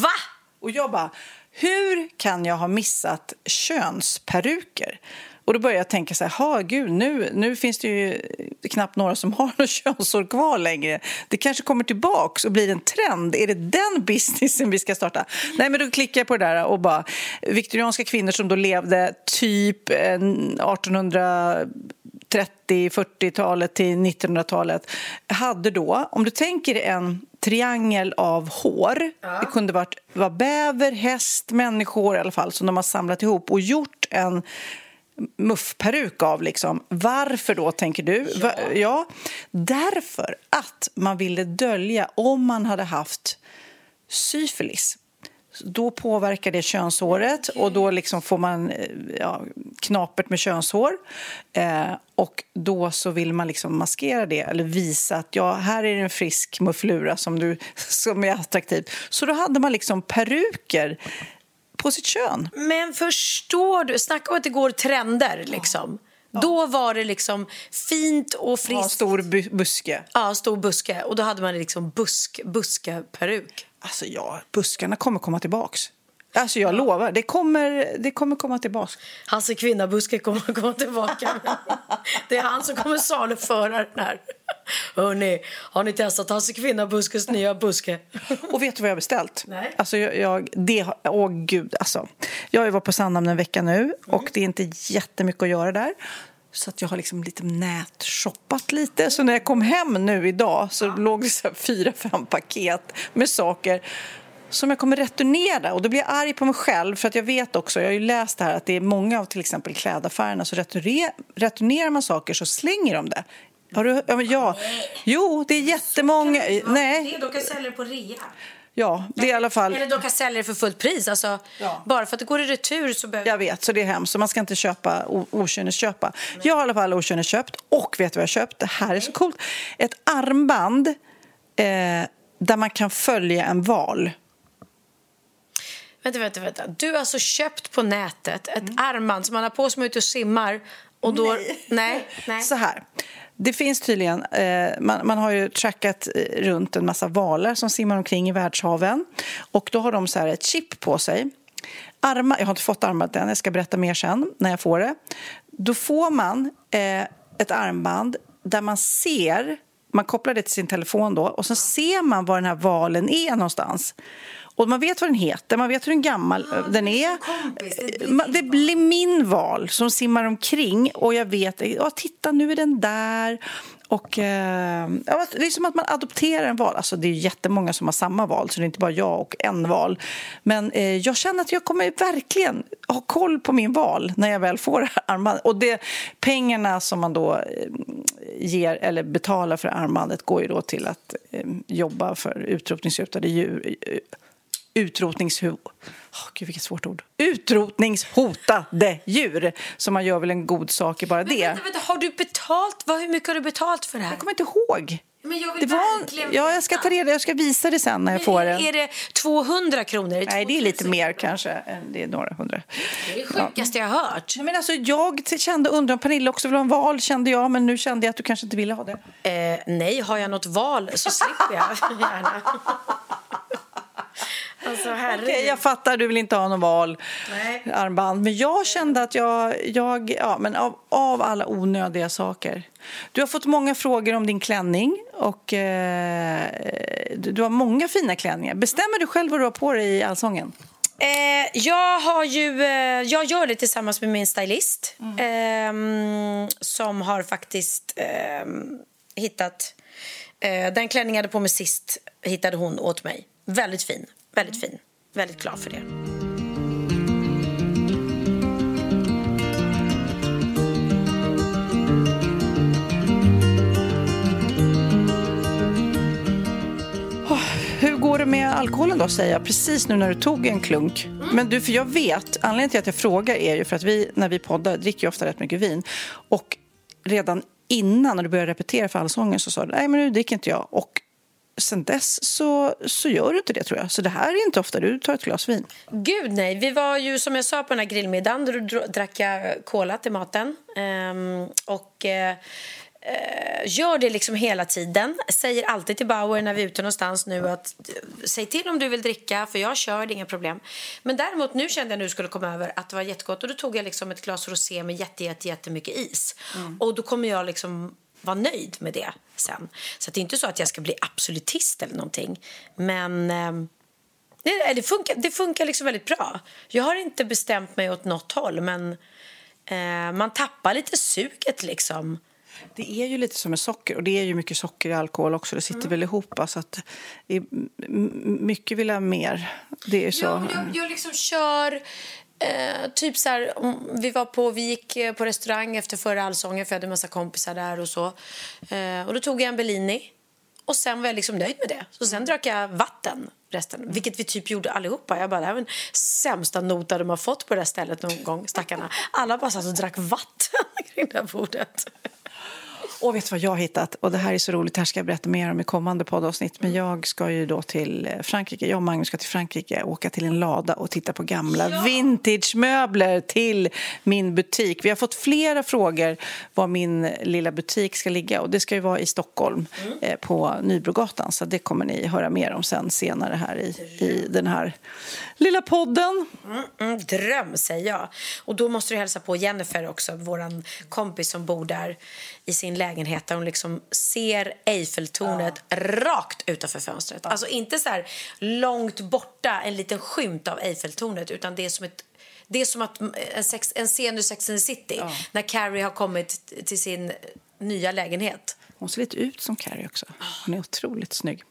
Va? Och jag bara, hur kan jag ha missat könsperuker? Och då började jag tänka så här, ha gud, nu, nu finns det ju knappt några som har [LAUGHS] något könshår kvar längre. Det kanske kommer tillbaks och blir en trend. Är det den businessen vi ska starta? Nej, men då klickar jag på det där och bara, viktorianska kvinnor som då levde typ eh, 1800 30-40-talet till 1900-talet hade då, om du tänker en triangel av hår, det kunde varit vara bäver, häst, människor i alla fall, som de har samlat ihop och gjort en muffperuk av. Liksom. Varför då, tänker du? Va- ja, därför att man ville dölja om man hade haft syfilis. Då påverkar det könshåret och då liksom får man eh, ja, knapert med könshår. Eh, och då så vill man liksom maskera det eller visa att ja, här är en frisk mufflura som, du, [LAUGHS] som är attraktiv. Så då hade man liksom peruker på sitt kön. Men förstår du? Snacka om att det går trender liksom. Då var det liksom fint och friskt. stor bu- buske. Ja, stor buske. Och då hade man liksom busk, buskeperuk. Alltså ja, buskarna kommer komma tillbaks. Alltså jag lovar, det kommer, det kommer komma tillbaks. Hasse Kvinnabuske kommer komma tillbaka. [LAUGHS] Det är han som kommer saluföra den här. Hörrni, har ni testat Hasse Kvinnabuskes nya buske? Och vet du vad jag har beställt? Nej. Alltså jag, jag, det, åh gud alltså. Jag varit på Sandhamn en vecka nu och det är inte jättemycket att göra där. Så att jag har liksom lite nätshoppat lite. Så när jag kom hem nu idag så låg det så fyra, fem paket med saker. Som jag kommer returnera. Och då blir jag arg på mig själv för att jag vet också, jag har ju läst det här att det är många av till exempel klädaffärerna så returner, returnerar man saker så slänger de det. Har du, ja, men ja. Jo, det är jättemånga. Nej, De kan sälja det på rea. ja, det är i alla fall. Eller de kan sälja det för fullt pris. Alltså, Bara för att det går i retur så behöver... Jag vet, så det är hemskt. Så man ska inte köpa okynnesköpa. Jag har i alla fall okynnesköpt och vet du vad jag har köpt? Det här är så coolt. Ett armband eh, där man kan följa en val. Vänta, vänta, vänta. Du har alltså köpt på nätet ett Mm. armband som man har på sig ute och simmar. Och då... Nej. Nej. Så här. Det finns tydligen, eh, man, man har ju trackat eh, runt en massa valar som simmar omkring i världshaven. Och då har de så här ett chip på sig. Armar, jag har inte fått armbandet än, jag ska berätta mer sen när jag får det. Då får man eh, ett armband där man ser, man kopplar det till sin telefon då och så ser man var den här valen är någonstans. Och man vet vad den heter, man vet hur den gammal eh, den är. Eh, ma- Det blir min val som simmar omkring och jag vet, ja titta nu är den där. Och, eh, det är som att man adopterar en val. Alltså, det är jättemånga som har samma val, så det är inte bara jag och en val. Men eh, jag känner att jag kommer verkligen ha koll på min val när jag väl får [LAUGHS] armbandet. Och det, pengarna som man då eh, ger eller betalar för armbandet går ju då till att eh, jobba för utrotningshotade djur. Eh, utrotningshotade Oh, Gud, vilket svårt ord. Utrotningshotade djur. Så man gör väl en god sak i bara det. Vänta, vänta, har du betalt? Vad, hur mycket har du betalt för det här? Jag kommer inte ihåg. Men jag vill Det var, ja, jag ska ta reda jag ska visa det sen när jag får det. är det 200 kronor? Är Nej, det är lite mer kanske. än- Det är några hundra. Det är det sjukaste jag har hört. Men alltså, jag kände, undrar om Pernilla också vill ha en val, kände jag. Men nu kände jag att du kanske inte ville ha det. Eh, nej, har jag något val så slipper jag [LAUGHS] gärna. Alltså, herregud. Okej, jag fattar, du vill inte ha någon val, Nej. armband. Men jag kände att jag, jag ja, men av, av alla onödiga saker. Du har fått många frågor om din klänning och eh, du, du har många fina klänningar. Bestämmer du själv vad du har på dig i Allsången? Eh, jag har ju, eh, jag gör det tillsammans med min stylist ehm, som har faktiskt ehm, hittat eh, den klänning jag hade på mig sist hittade hon åt mig. Väldigt fin, väldigt fin. Väldigt glad för det. Hur går det med alkoholen då, säger jag, precis nu när du tog en klunk. Men du, för jag vet, anledningen till att jag frågar är ju för att vi, när vi poddar, dricker ju ofta rätt mycket vin. Och redan innan, när du började repetera för Allsången, så sa du, nej men nu dricker inte jag. Och sen dess så, så gör du inte det tror jag. Så det här är inte ofta du tar ett glas vin. Gud nej, vi var ju som jag sa på den här grillmiddagen, då dr- drack jag cola till maten. Ehm, och eh, eh, gör det liksom hela tiden. Säger alltid till Bauer när vi är ute någonstans nu att eh, säg till om du vill dricka för jag kör, det är inga problem. Men däremot nu kände jag när du skulle komma över att det var jättegott och då tog jag liksom ett glas rosé med jätte, jätte, jättemycket is. Och då kommer jag liksom vara nöjd med det sen. Så det är inte så att jag ska bli absolutist eller någonting. Men Nej, det funkar, det funkar liksom väldigt bra. Jag har inte bestämt mig åt något håll, men eh, man tappar lite suget liksom. Det är ju lite som med socker, och det är ju mycket socker i alkohol också. Det sitter väl ihop. Så att mycket vill ha mer. Det är så. Jag, jag, jag liksom kör... Eh, typ så här, vi var på, vi gick eh, på restaurang efter förra allsången för jag hade en massa kompisar där och så. Eh, och då tog jag en Bellini och sen var jag liksom nöjd med det. Så sen drack jag vatten resten, vilket vi typ gjorde allihopa. Jag bara, det här var den sämsta notan de har fått på det här stället någon gång, stackarna. Alla bara satt och drack vatten [LAUGHS] kring det här bordet. Och vet du vad jag har hittat? Och det här är så roligt, det här ska jag berätta mer om i kommande poddavsnitt. Men jag ska ju då till eh, Frankrike, jag och Magnus ska till Frankrike, åka till en lada och titta på gamla vintagemöbler till min butik. Vi har fått flera frågor var min lilla butik ska ligga och det ska ju vara i Stockholm eh, på Nybrogatan. Så det kommer ni höra mer om sen senare här i, i den här lilla podden. Mm, dröm, säger jag. Och då måste du hälsa på Jennifer också, vår kompis som bor där i sin lägenhet där hon liksom ser Eiffeltornet rakt utanför fönstret. Alltså inte så här långt borta, en liten skymt av Eiffeltornet, utan det är som ett det är som att en, sex, en scen ur Sex and the City när Carrie har kommit till sin nya lägenhet. Hon ser lite ut som Carrie också. Hon är otroligt snygg.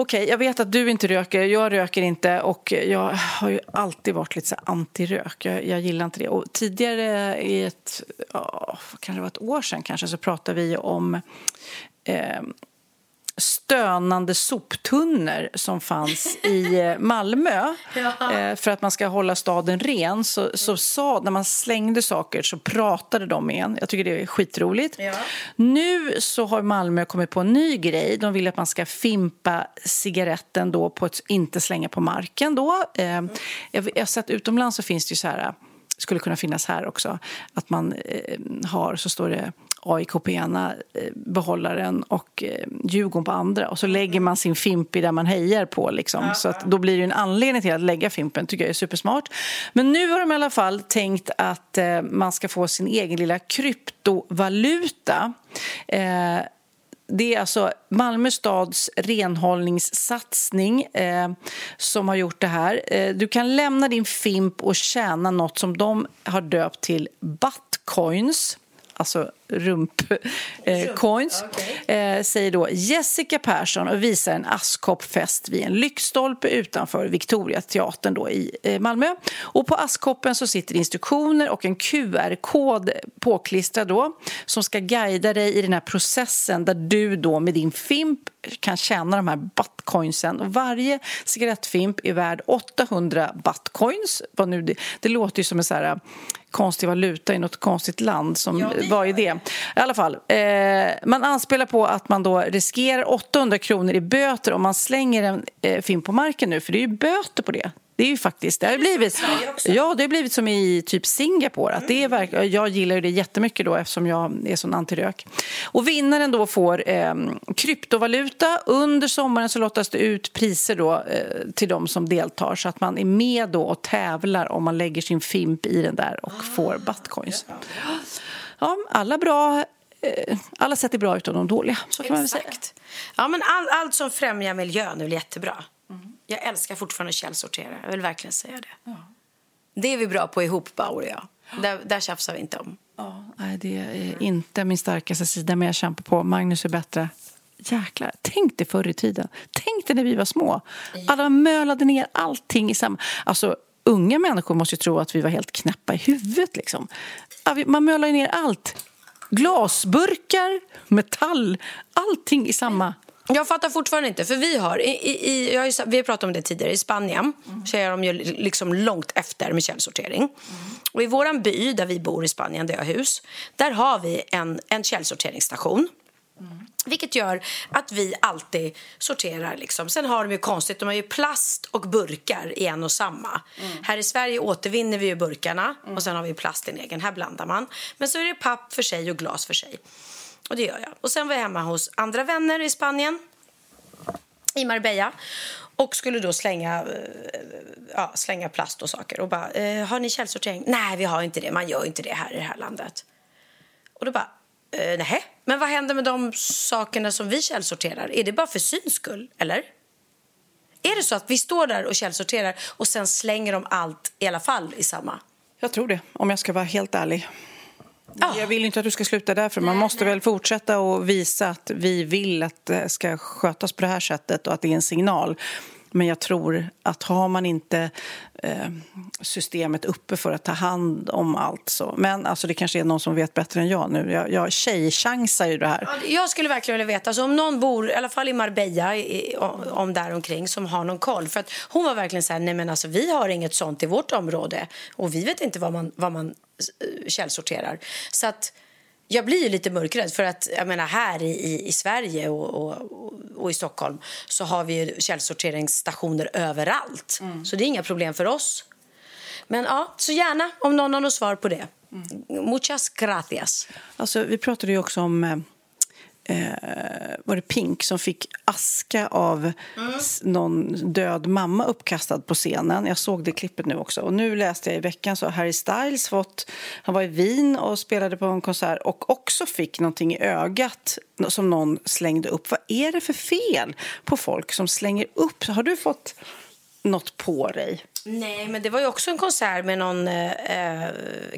Okej, jag vet att du inte röker, jag röker inte och jag har ju alltid varit lite så anti-rök. Jag, jag gillar inte det. Och tidigare, i ett, oh, kanske det ett år sedan kanske, så pratade vi om eh, stönande soptunnor som fanns i eh, Malmö [LAUGHS] eh, för att man ska hålla staden ren. Så, så sa, när man slängde saker så pratade de med en. Jag tycker det är skitroligt. Nu så har Malmö kommit på en ny grej. De vill att man ska fimpa cigaretten då på ett inte slänga på marken. Då. Jag, jag har sett utomlands så finns det ju så här skulle kunna finnas här också. Att man eh, har, så står det AIK på ena eh, behållaren och eh, Djurgården på andra. Och så lägger man sin Fimpi där man hejar på. Liksom. Så att då blir det en anledning till att lägga Fimpen. tycker jag är supersmart. Men nu har de i alla fall tänkt att eh, man ska få sin egen lilla kryptovaluta. Eh, det är alltså Malmö stads renhållningssatsning eh, som har gjort det här. Eh, du kan lämna din Fimp och tjäna något som de har döpt till Buttcoins alltså rumpcoins, eh, okay. säger då Jessica Persson och visar en askkoppfest vid en lyktstolpe utanför Victoriateatern då i eh, Malmö. Och på askkoppen så sitter instruktioner och en QR-kod påklistrad då som ska guida dig i den här processen där du då med din Fimp kan tjäna de här buttcoinsen. Och varje cigarettfimp är värd 800 buttcoins. Vad nu det, det låter ju som en så här konstig valuta i något konstigt land. Som, ja, vad är det? I alla fall, eh, man anspelar på att man då riskerar 800 kronor i böter om man slänger en eh, film på marken nu, för det är ju böter på det. Det är ju faktiskt, det har blivit, ja, det har blivit som i typ Singapore. Att det är verk, jag gillar det jättemycket då eftersom jag är sån antirök. Och vinnaren då får eh, kryptovaluta. Under sommaren så lottas det ut priser då, eh, till de som deltar så att man är med då och tävlar om man lägger sin fimp i den där och får buttcoins. Ja, alla bra eh, alla sätt är bra utom de dåliga. Så kan man väl säga. Ja, men all, allt som främjar miljön är väl jättebra. Jag älskar fortfarande källsortera. Jag vill verkligen säga det. Ja. Det är vi bra på ihop, Bauer och jag. Där, där tjafsar vi inte om. Ja, nej, det är inte min starkaste sida, men jag kämpar på. Magnus är bättre. Jäklar, tänk dig förr i tiden. Tänk dig när vi var små. Alla mölade ner allting i samma... Alltså, unga människor måste ju tro att vi var helt knäppa i huvudet. Liksom. Man ju ner allt. Glasburkar, metall, allting i samma... Jag fattar fortfarande inte, för vi har, i, i, jag har, vi har pratat om det tidigare, i Spanien mm. så är de ju liksom långt efter med källsortering. Mm. Och i vår by där vi bor i Spanien, där jag har hus, där har vi en, en källsorteringsstation. Mm. Vilket gör att vi alltid sorterar. Liksom. Sen har de ju konstigt, de har ju plast och burkar i en och samma. Mm. Här i Sverige återvinner vi ju burkarna mm. och sen har vi plast i en egen. Här blandar man. Men så är det papp för sig och glas för sig. Och det gör jag. Och sen var jag hemma hos andra vänner i Spanien, i Marbella och skulle då slänga, eh, ja, slänga plast och saker. Och bara, eh, har ni källsortering? Nej, vi har inte det. Man gör inte det här i det här landet. Och då bara, eh, nej. Men vad händer med de sakerna som vi källsorterar? Är det bara för syns skull, eller? Är det så att vi står där och källsorterar och sen slänger de allt i alla fall i samma? Jag tror det, om jag ska vara helt ärlig. Ja. Jag vill inte att du ska sluta där, för man måste väl fortsätta och visa att vi vill att det ska skötas på det här sättet och att det är en signal. Men jag tror att har man inte eh, systemet uppe för att ta hand om allt så... Men alltså, det kanske är någon som vet bättre än jag nu. Jag, jag tjejchansar ju det här. Jag skulle verkligen vilja veta. Alltså, om någon bor, i alla fall i Marbella, i, om där omkring, som har någon koll. För att hon var verkligen så här, nej men alltså vi har inget sånt i vårt område. Och vi vet inte vad man, vad man eh, källsorterar. Så att jag blir lite mörkrädd för att jag menar här i, i Sverige och, och, och, i Stockholm så har vi källsorteringsstationer överallt. Mm. Så det är inga problem för oss. Men ja, så gärna om någon har något svar på det. Mm. Muchas gracias. Alltså, vi pratade ju också om eh, eh, var det Pink som fick aska av mm. någon död mamma uppkastad på scenen. Jag såg det klippet nu också. Och nu läste jag i veckan så Harry Styles fått, han var i Wien och spelade på en konsert och också fick någonting i ögat som någon slängde upp. Vad är det för fel på folk som slänger upp? Har du fått något på dig? Nej, men det var ju också en konsert med någon eh, eh,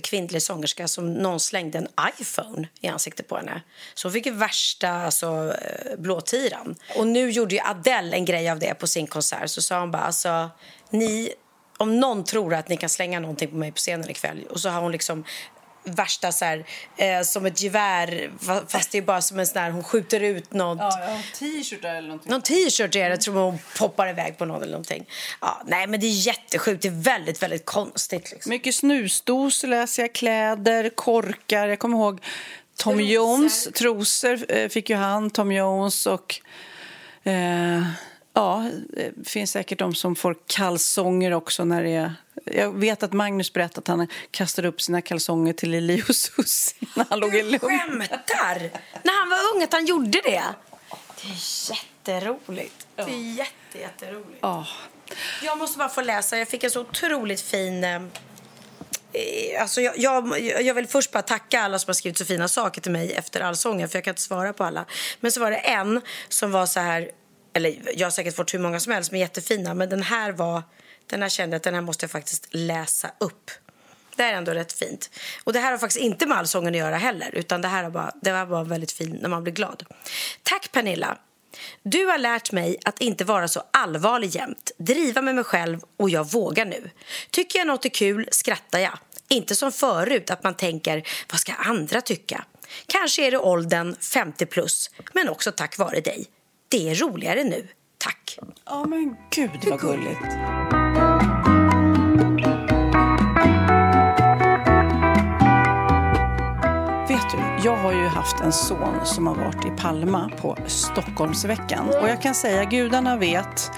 kvinnlig sångerska som någon slängde en iPhone i ansiktet på henne. Så hon fick ju värsta alltså, eh, blåtiran. Och nu gjorde ju Adele en grej av det på sin konsert. Så sa hon bara, alltså, ni, om någon tror att ni kan slänga någonting på mig på scenen ikväll. Och så har hon liksom värsta så här, eh, som ett gevär fast det är bara som en sån här, hon skjuter ut något. Ja, ja t-shirt eller någonting. Någon t-shirt är det, tror hon poppar iväg på någon eller någonting. Ja, nej men det är jättesjukt, det är väldigt, väldigt konstigt. Liksom. Mycket snusdosor läser jag, kläder, korkar. Jag kommer ihåg Tom trosor. Jones, trosor eh, fick ju han, Tom Jones och eh, Ja, det finns säkert de som får kalsonger också när det är... Jag vet att Magnus berättade att han kastade upp sina kalsonger till Lili och Susie när han låg i lugn. skämtar! När han var ung att han gjorde det? Det är jätteroligt. Ja. Det är jätte, jätteroligt. Ja. Jag måste bara få läsa. Jag fick en så otroligt fin... Eh, alltså jag, jag, jag, vill först bara tacka alla som har skrivit så fina saker till mig efter allsången, för jag kan inte svara på alla. Men så var det en som var så här eller jag har säkert fått hur många som helst, men jättefina. Men den här var, den här kände att den här måste jag faktiskt läsa upp. Det är ändå rätt fint. Och det här har faktiskt inte med allsången att göra heller, utan det här är bara, det var bara väldigt fint när man blir glad. Tack Pernilla! Du har lärt mig att inte vara så allvarlig jämt, driva med mig själv och jag vågar nu. Tycker jag något är kul skrattar jag. Inte som förut att man tänker, vad ska andra tycka? Kanske är det åldern 50 plus, men också tack vare dig. Det är roligare nu. Tack. Ja, men gud vad gulligt. Vet du, jag har ju haft en son som har varit i Palma på Stockholmsveckan. Och jag kan säga, gudarna vet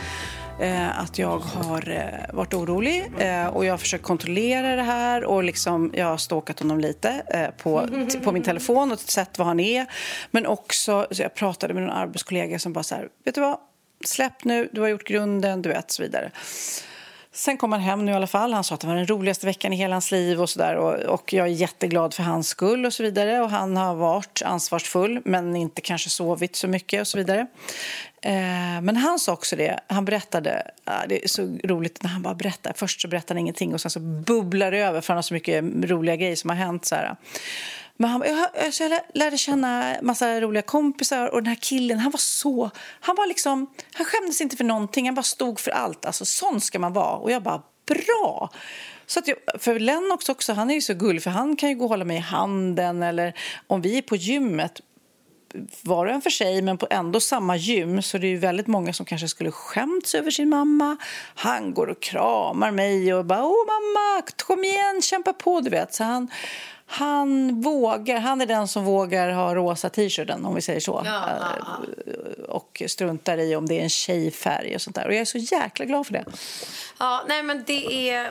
Eh, att jag har eh, varit orolig eh, och jag har försökt kontrollera det här och liksom, jag har stalkat honom lite eh, på, på min telefon och sett var han är. Men också, så jag pratade med en arbetskollega som bara så här, vet du vad, släpp nu, du har gjort grunden, du vet, så vidare. Sen kom han hem nu i alla fall. Han sa att det var den roligaste veckan i hela hans liv och så där. Och, och, jag är jätteglad för hans skull och så vidare. Och han har varit ansvarsfull men inte kanske sovit så mycket och så vidare. Eh, men han sa också det, han berättade, ah, det är så roligt när han bara berättar. Först så berättar han ingenting och sen så bubblar det över för han har så mycket roliga grejer som har hänt. Så här. Men han, jag, alltså, jag lärde känna massa roliga kompisar och den här killen, han var så... Han var liksom, han skämdes inte för någonting, han bara stod för allt. Alltså sån ska man vara. Och jag bara, bra! Så att jag, för Lennox också, han är ju så gullig för han kan ju gå och hålla mig i handen eller om vi är på gymmet var och en för sig, men på ändå samma gym. Så det är väldigt många som kanske skulle skämts över sin mamma. Han går och kramar mig och bara “Åh mamma, kom igen, kämpa på”. Du vet. Så han, han vågar, han är den som vågar ha rosa t-shirten om vi säger så. Ja. Eh, och struntar i om det är en tjejfärg och sånt där. Och jag är så jäkla glad för det. Ja, nej men det är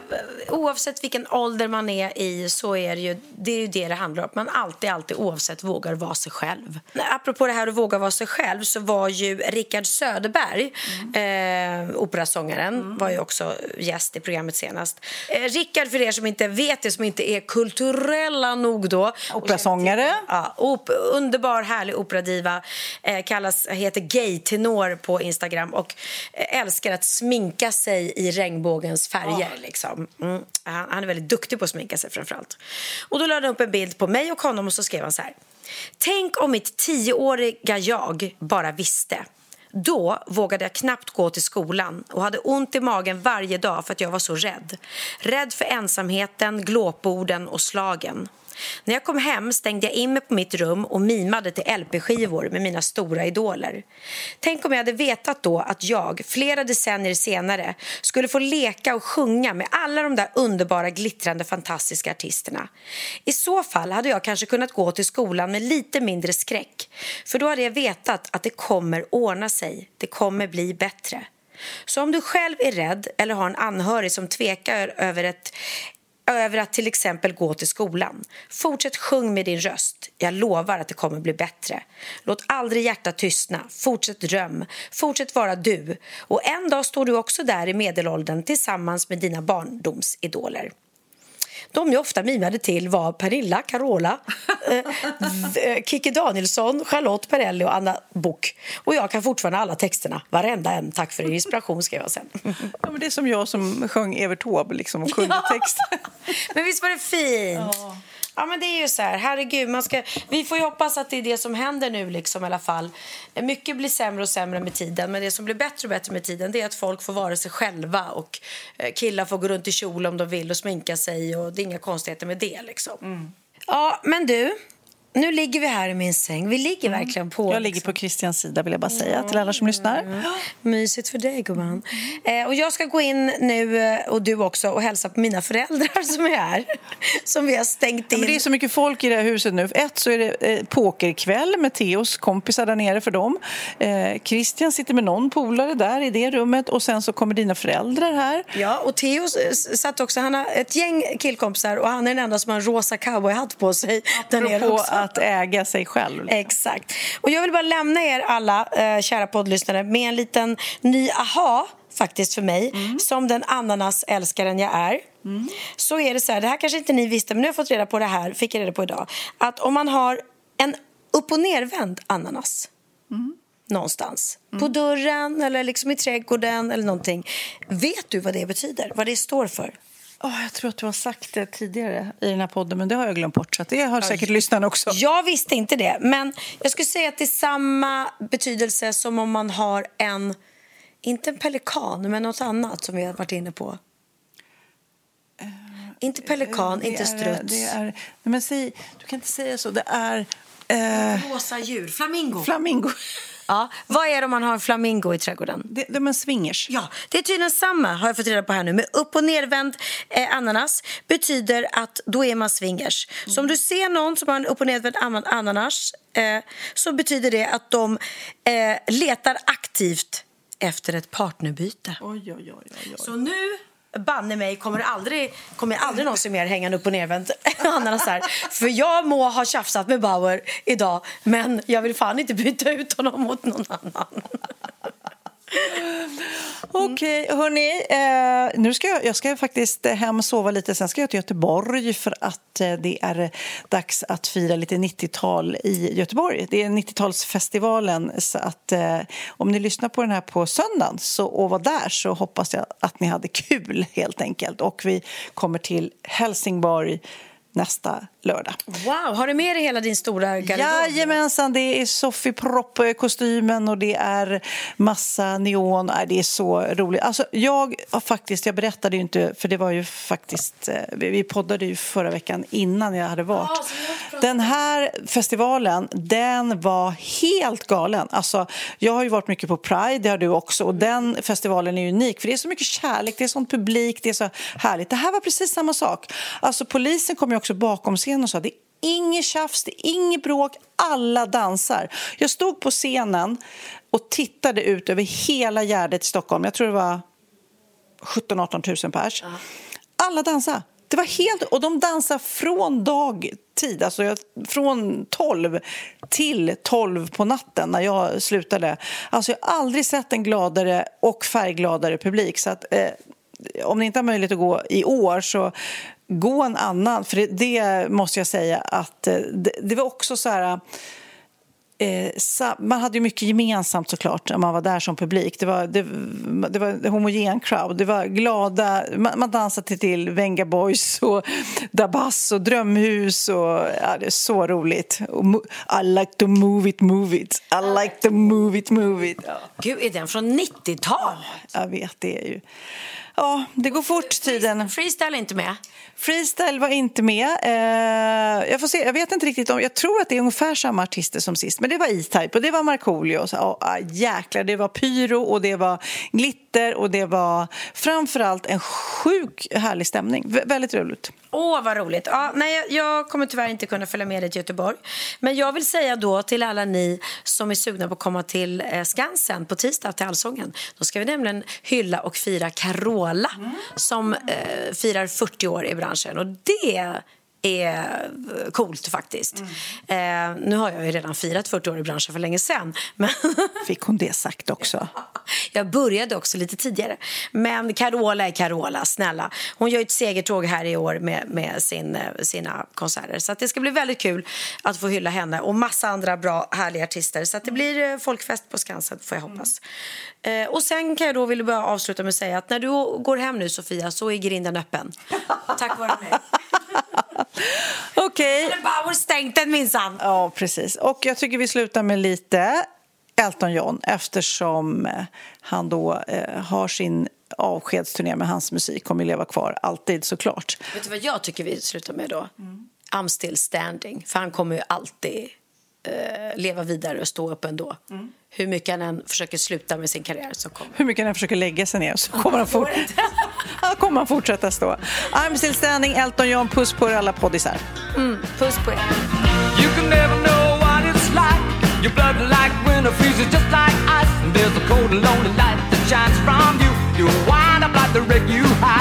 oavsett vilken ålder man är i så är det ju det är ju det det handlar om. Man alltid, alltid oavsett vågar vara sig själv. Apropå det här att våga vara sig själv så var ju Rickard Söderberg, mm. eh, operasångaren, mm. var ju också gäst i programmet senast. Eh, Rickard, för er som inte vet det, som inte är kulturella nog då. Operasångare. Ja, op underbar, härlig operadiva. Eh, kallas, heter gay-tenor på Instagram och eh, älskar att sminka sig i regnbågens färger. Oh. Liksom. Mm. Han är väldigt duktig på att sminka sig framförallt. Och då lade han upp en bild på mig och honom och så skrev han så här. Tänk om mitt tioåriga jag bara visste. Då vågade jag knappt gå till skolan och hade ont i magen varje dag för att jag var så rädd. Rädd för ensamheten, glåporden och slagen. När jag kom hem stängde jag in mig på mitt rum och mimade till LP-skivor med mina stora idoler. Tänk om jag hade vetat då att jag, flera decennier senare, skulle få leka och sjunga med alla de där underbara, glittrande, fantastiska artisterna. I så fall hade jag kanske kunnat gå till skolan med lite mindre skräck. För då hade jag vetat att det kommer ordna sig. Det kommer bli bättre. Så om du själv är rädd eller har en anhörig som tvekar över ett över att till exempel gå till skolan. Fortsätt sjung med din röst. Jag lovar att det kommer bli bättre. Låt aldrig hjärtat tystna. Fortsätt dröm. Fortsätt vara du. Och en dag står du också där i medelåldern tillsammans med dina barndomsidoler de jag ofta mimade till var Pernilla, Carola, eh, eh, Kikki Danielsson, Charlotte Perrelli och Anna Book. Och jag kan fortfarande alla texterna, varenda en. Tack för inspiration skrev jag sen. Ja, men det är som jag som sjöng Evert Taube liksom, och kunde text. [LAUGHS] Men visst var det fint? Ja. Men det är ju så här, herregud, man ska, vi får ju hoppas att det är det som händer nu liksom i alla fall. Mycket blir sämre och sämre med tiden, men det som blir bättre och bättre med tiden det är att folk får vara sig själva och eh, killar får gå runt i kjol om de vill och sminka sig och det är inga konstigheter med det liksom. Ja, men du, nu ligger vi här i min säng. Vi ligger verkligen på... Jag ligger på Christians sida vill jag bara säga till alla som lyssnar. Mysigt för dig, gumman. Eh, och jag ska gå in nu, eh, och du också, och hälsa på mina föräldrar [LAUGHS] som är här. Som vi har stängt Ja, in. men det är så mycket folk i det här huset nu. Ett så är det eh, pokerkväll med Theos kompisar där nere för dem. Eh, Christian sitter med någon polare där i det rummet och sen så kommer dina föräldrar här. Ja, och Theo s- satt också, han har ett gäng killkompisar och han är den enda som har en rosa cowboyhatt på sig där nere Apropå också. Att äga sig själv. Exakt. Och jag vill bara lämna er alla, eh, kära poddlyssnare, med en liten ny aha faktiskt för mig, som den ananasälskaren jag är. Så är det så här, det här kanske inte ni visste, men nu har jag fått reda på det här, fick jag reda på idag, att om man har en upp och nervänd ananas någonstans, på dörren eller liksom i trädgården eller någonting, vet du vad det betyder? Vad det står för? Åh, jag tror att du har sagt det tidigare i den här podden, men det har jag glömt bort. Så det har säkert lyssnarna också. Jag visste inte det, men jag skulle säga att det är samma betydelse som om man har en, inte en pelikan, men något annat som vi har varit inne på. inte pelikan, Det inte är- struts. Det är, nej, men säg, du kan inte säga så. Det är eh, Rosa djur, flamingo. flamingo. Ja, vad är det om man har en flamingo i trädgården? Det, de är swingers. Ja, det är tydligen samma har jag fått reda på här nu. Med upp och nervänd eh, ananas betyder att då är man swingers. Så om du ser någon som har en upp och nervänd an- ananas eh, så betyder det att de eh, letar aktivt efter ett partnerbyte. Oj, oj, oj. Så nu, banne mig, kommer aldrig, kommer jag aldrig någonsin mer hänga en upp och nervänd [LAUGHS] ananas här. För jag må ha tjafsat med Bauer idag, men jag vill fan inte byta ut honom mot någon annan. [LAUGHS] Mm. Okej, hörni. Eh, nu ska jag, jag ska faktiskt hem och sova lite. Sen ska jag till Göteborg för att eh, det är dags att fira lite 90-tal i Göteborg. Det är 90-talsfestivalen. Så att, eh, om ni lyssnar på den här på söndagen så, och var där så hoppas jag att ni hade kul [LAUGHS] helt enkelt. Och vi kommer till Helsingborg nästa lördag. Wow, har du med dig hela din stora garderob? Jajamensan, det är Sofie Propp-kostymen och det är massa neon. Det är så roligt. Alltså, jag har faktiskt, jag berättade ju inte, för det var ju faktiskt, eh, vi vi poddade ju förra veckan innan jag hade varit. Den här festivalen, den var helt galen. Alltså, jag har ju varit mycket på Pride, det har du också, och den festivalen är unik för det är så mycket kärlek, det är sån publik, det är så härligt. Det här var precis samma sak. Alltså, polisen kom ju också bakom scenen och sa det är inget tjafs, det är inget bråk, alla dansar. Jag stod på scenen och tittade ut över hela Gärdet i Stockholm. Jag tror det var 17-18 000 pers. Alla dansade. Det var helt, och de dansade från dagtid, alltså jag, från 12 till 12 på natten när jag slutade. Alltså jag har aldrig sett en gladare och färggladare publik. Så att, eh, om ni inte har möjlighet att gå i år så gå en annan. För det, det måste jag säga att eh, det, det var också så här... Eh, man hade ju mycket gemensamt såklart när man var där som publik. Det var, det, det var en homogen crowd. Det var glada, man, man dansade till, Venga Boys och [LAUGHS] Dabas och Drömhus. Och, ja, det är så roligt. Och, I like to move it, move it. I like to move it, move it. Ja, Gud, är den från 90-talet? jag vet, det är ju... Ja, det går fort tiden. Freestyle är inte med. Freestyle var inte med. Eh, jag får se, jag vet inte riktigt om, jag tror att det är ungefär samma artister som sist. Men det var E-Type och det var Markoolio. Så, oh, ah, jäklar, det var pyro och det var glitter och det var framförallt en sjuk härlig stämning. Vä- väldigt roligt. Åh, vad roligt. Ja, nej, jag- kommer tyvärr inte kunna följa med dig till Göteborg. Men jag vill säga då till alla ni som är sugna på att komma till eh, Skansen på tisdag till Allsången. Då ska vi nämligen hylla och fira Carola som eh, firar 40 år i branschen. Och det är coolt faktiskt. Eh, nu har jag ju redan firat 40 år i branschen för länge sedan. Men [LAUGHS] Fick hon det sagt också? jag började också lite tidigare. Men Carola är Carola, snälla. Hon gör ett segertåg här i år med, med sin, eh, sina konserter. Så det ska bli väldigt kul att få hylla henne och massa andra bra, härliga artister. Så att det blir eh, folkfest på Skansen, får jag hoppas. Eh, och sen kan jag då vilja bara avsluta med att säga att när du går hem nu, Sofia, så är grinden öppen. [LAUGHS] Tack vare mig. Okej. Eller Bauer stängt den minsann. Ja, precis. Och jag tycker vi slutar med lite Elton John eftersom eh, han då eh, har sin avskedsturné med hans musik kommer leva kvar alltid såklart. Vet du vad jag tycker vi slutar med då? I'm still standing. För han kommer ju alltid eh, leva vidare och stå upp ändå. Hur mycket han än försöker sluta med sin karriär så kommer Hur mycket han försöker lägga sig ner så kommer han, fort... [LAUGHS] han, kommer fortsätta stå. I'm still standing, Elton John, puss på er alla poddisar. Puss på er. You can never know what it's like. Your blood like winter freezes just like ice. And there's a cold and lonely light that shines from you. You wind up like the wreck you hide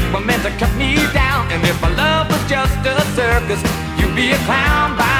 Made were meant to cut me down. And if my love was just a circus, you'd be a clown by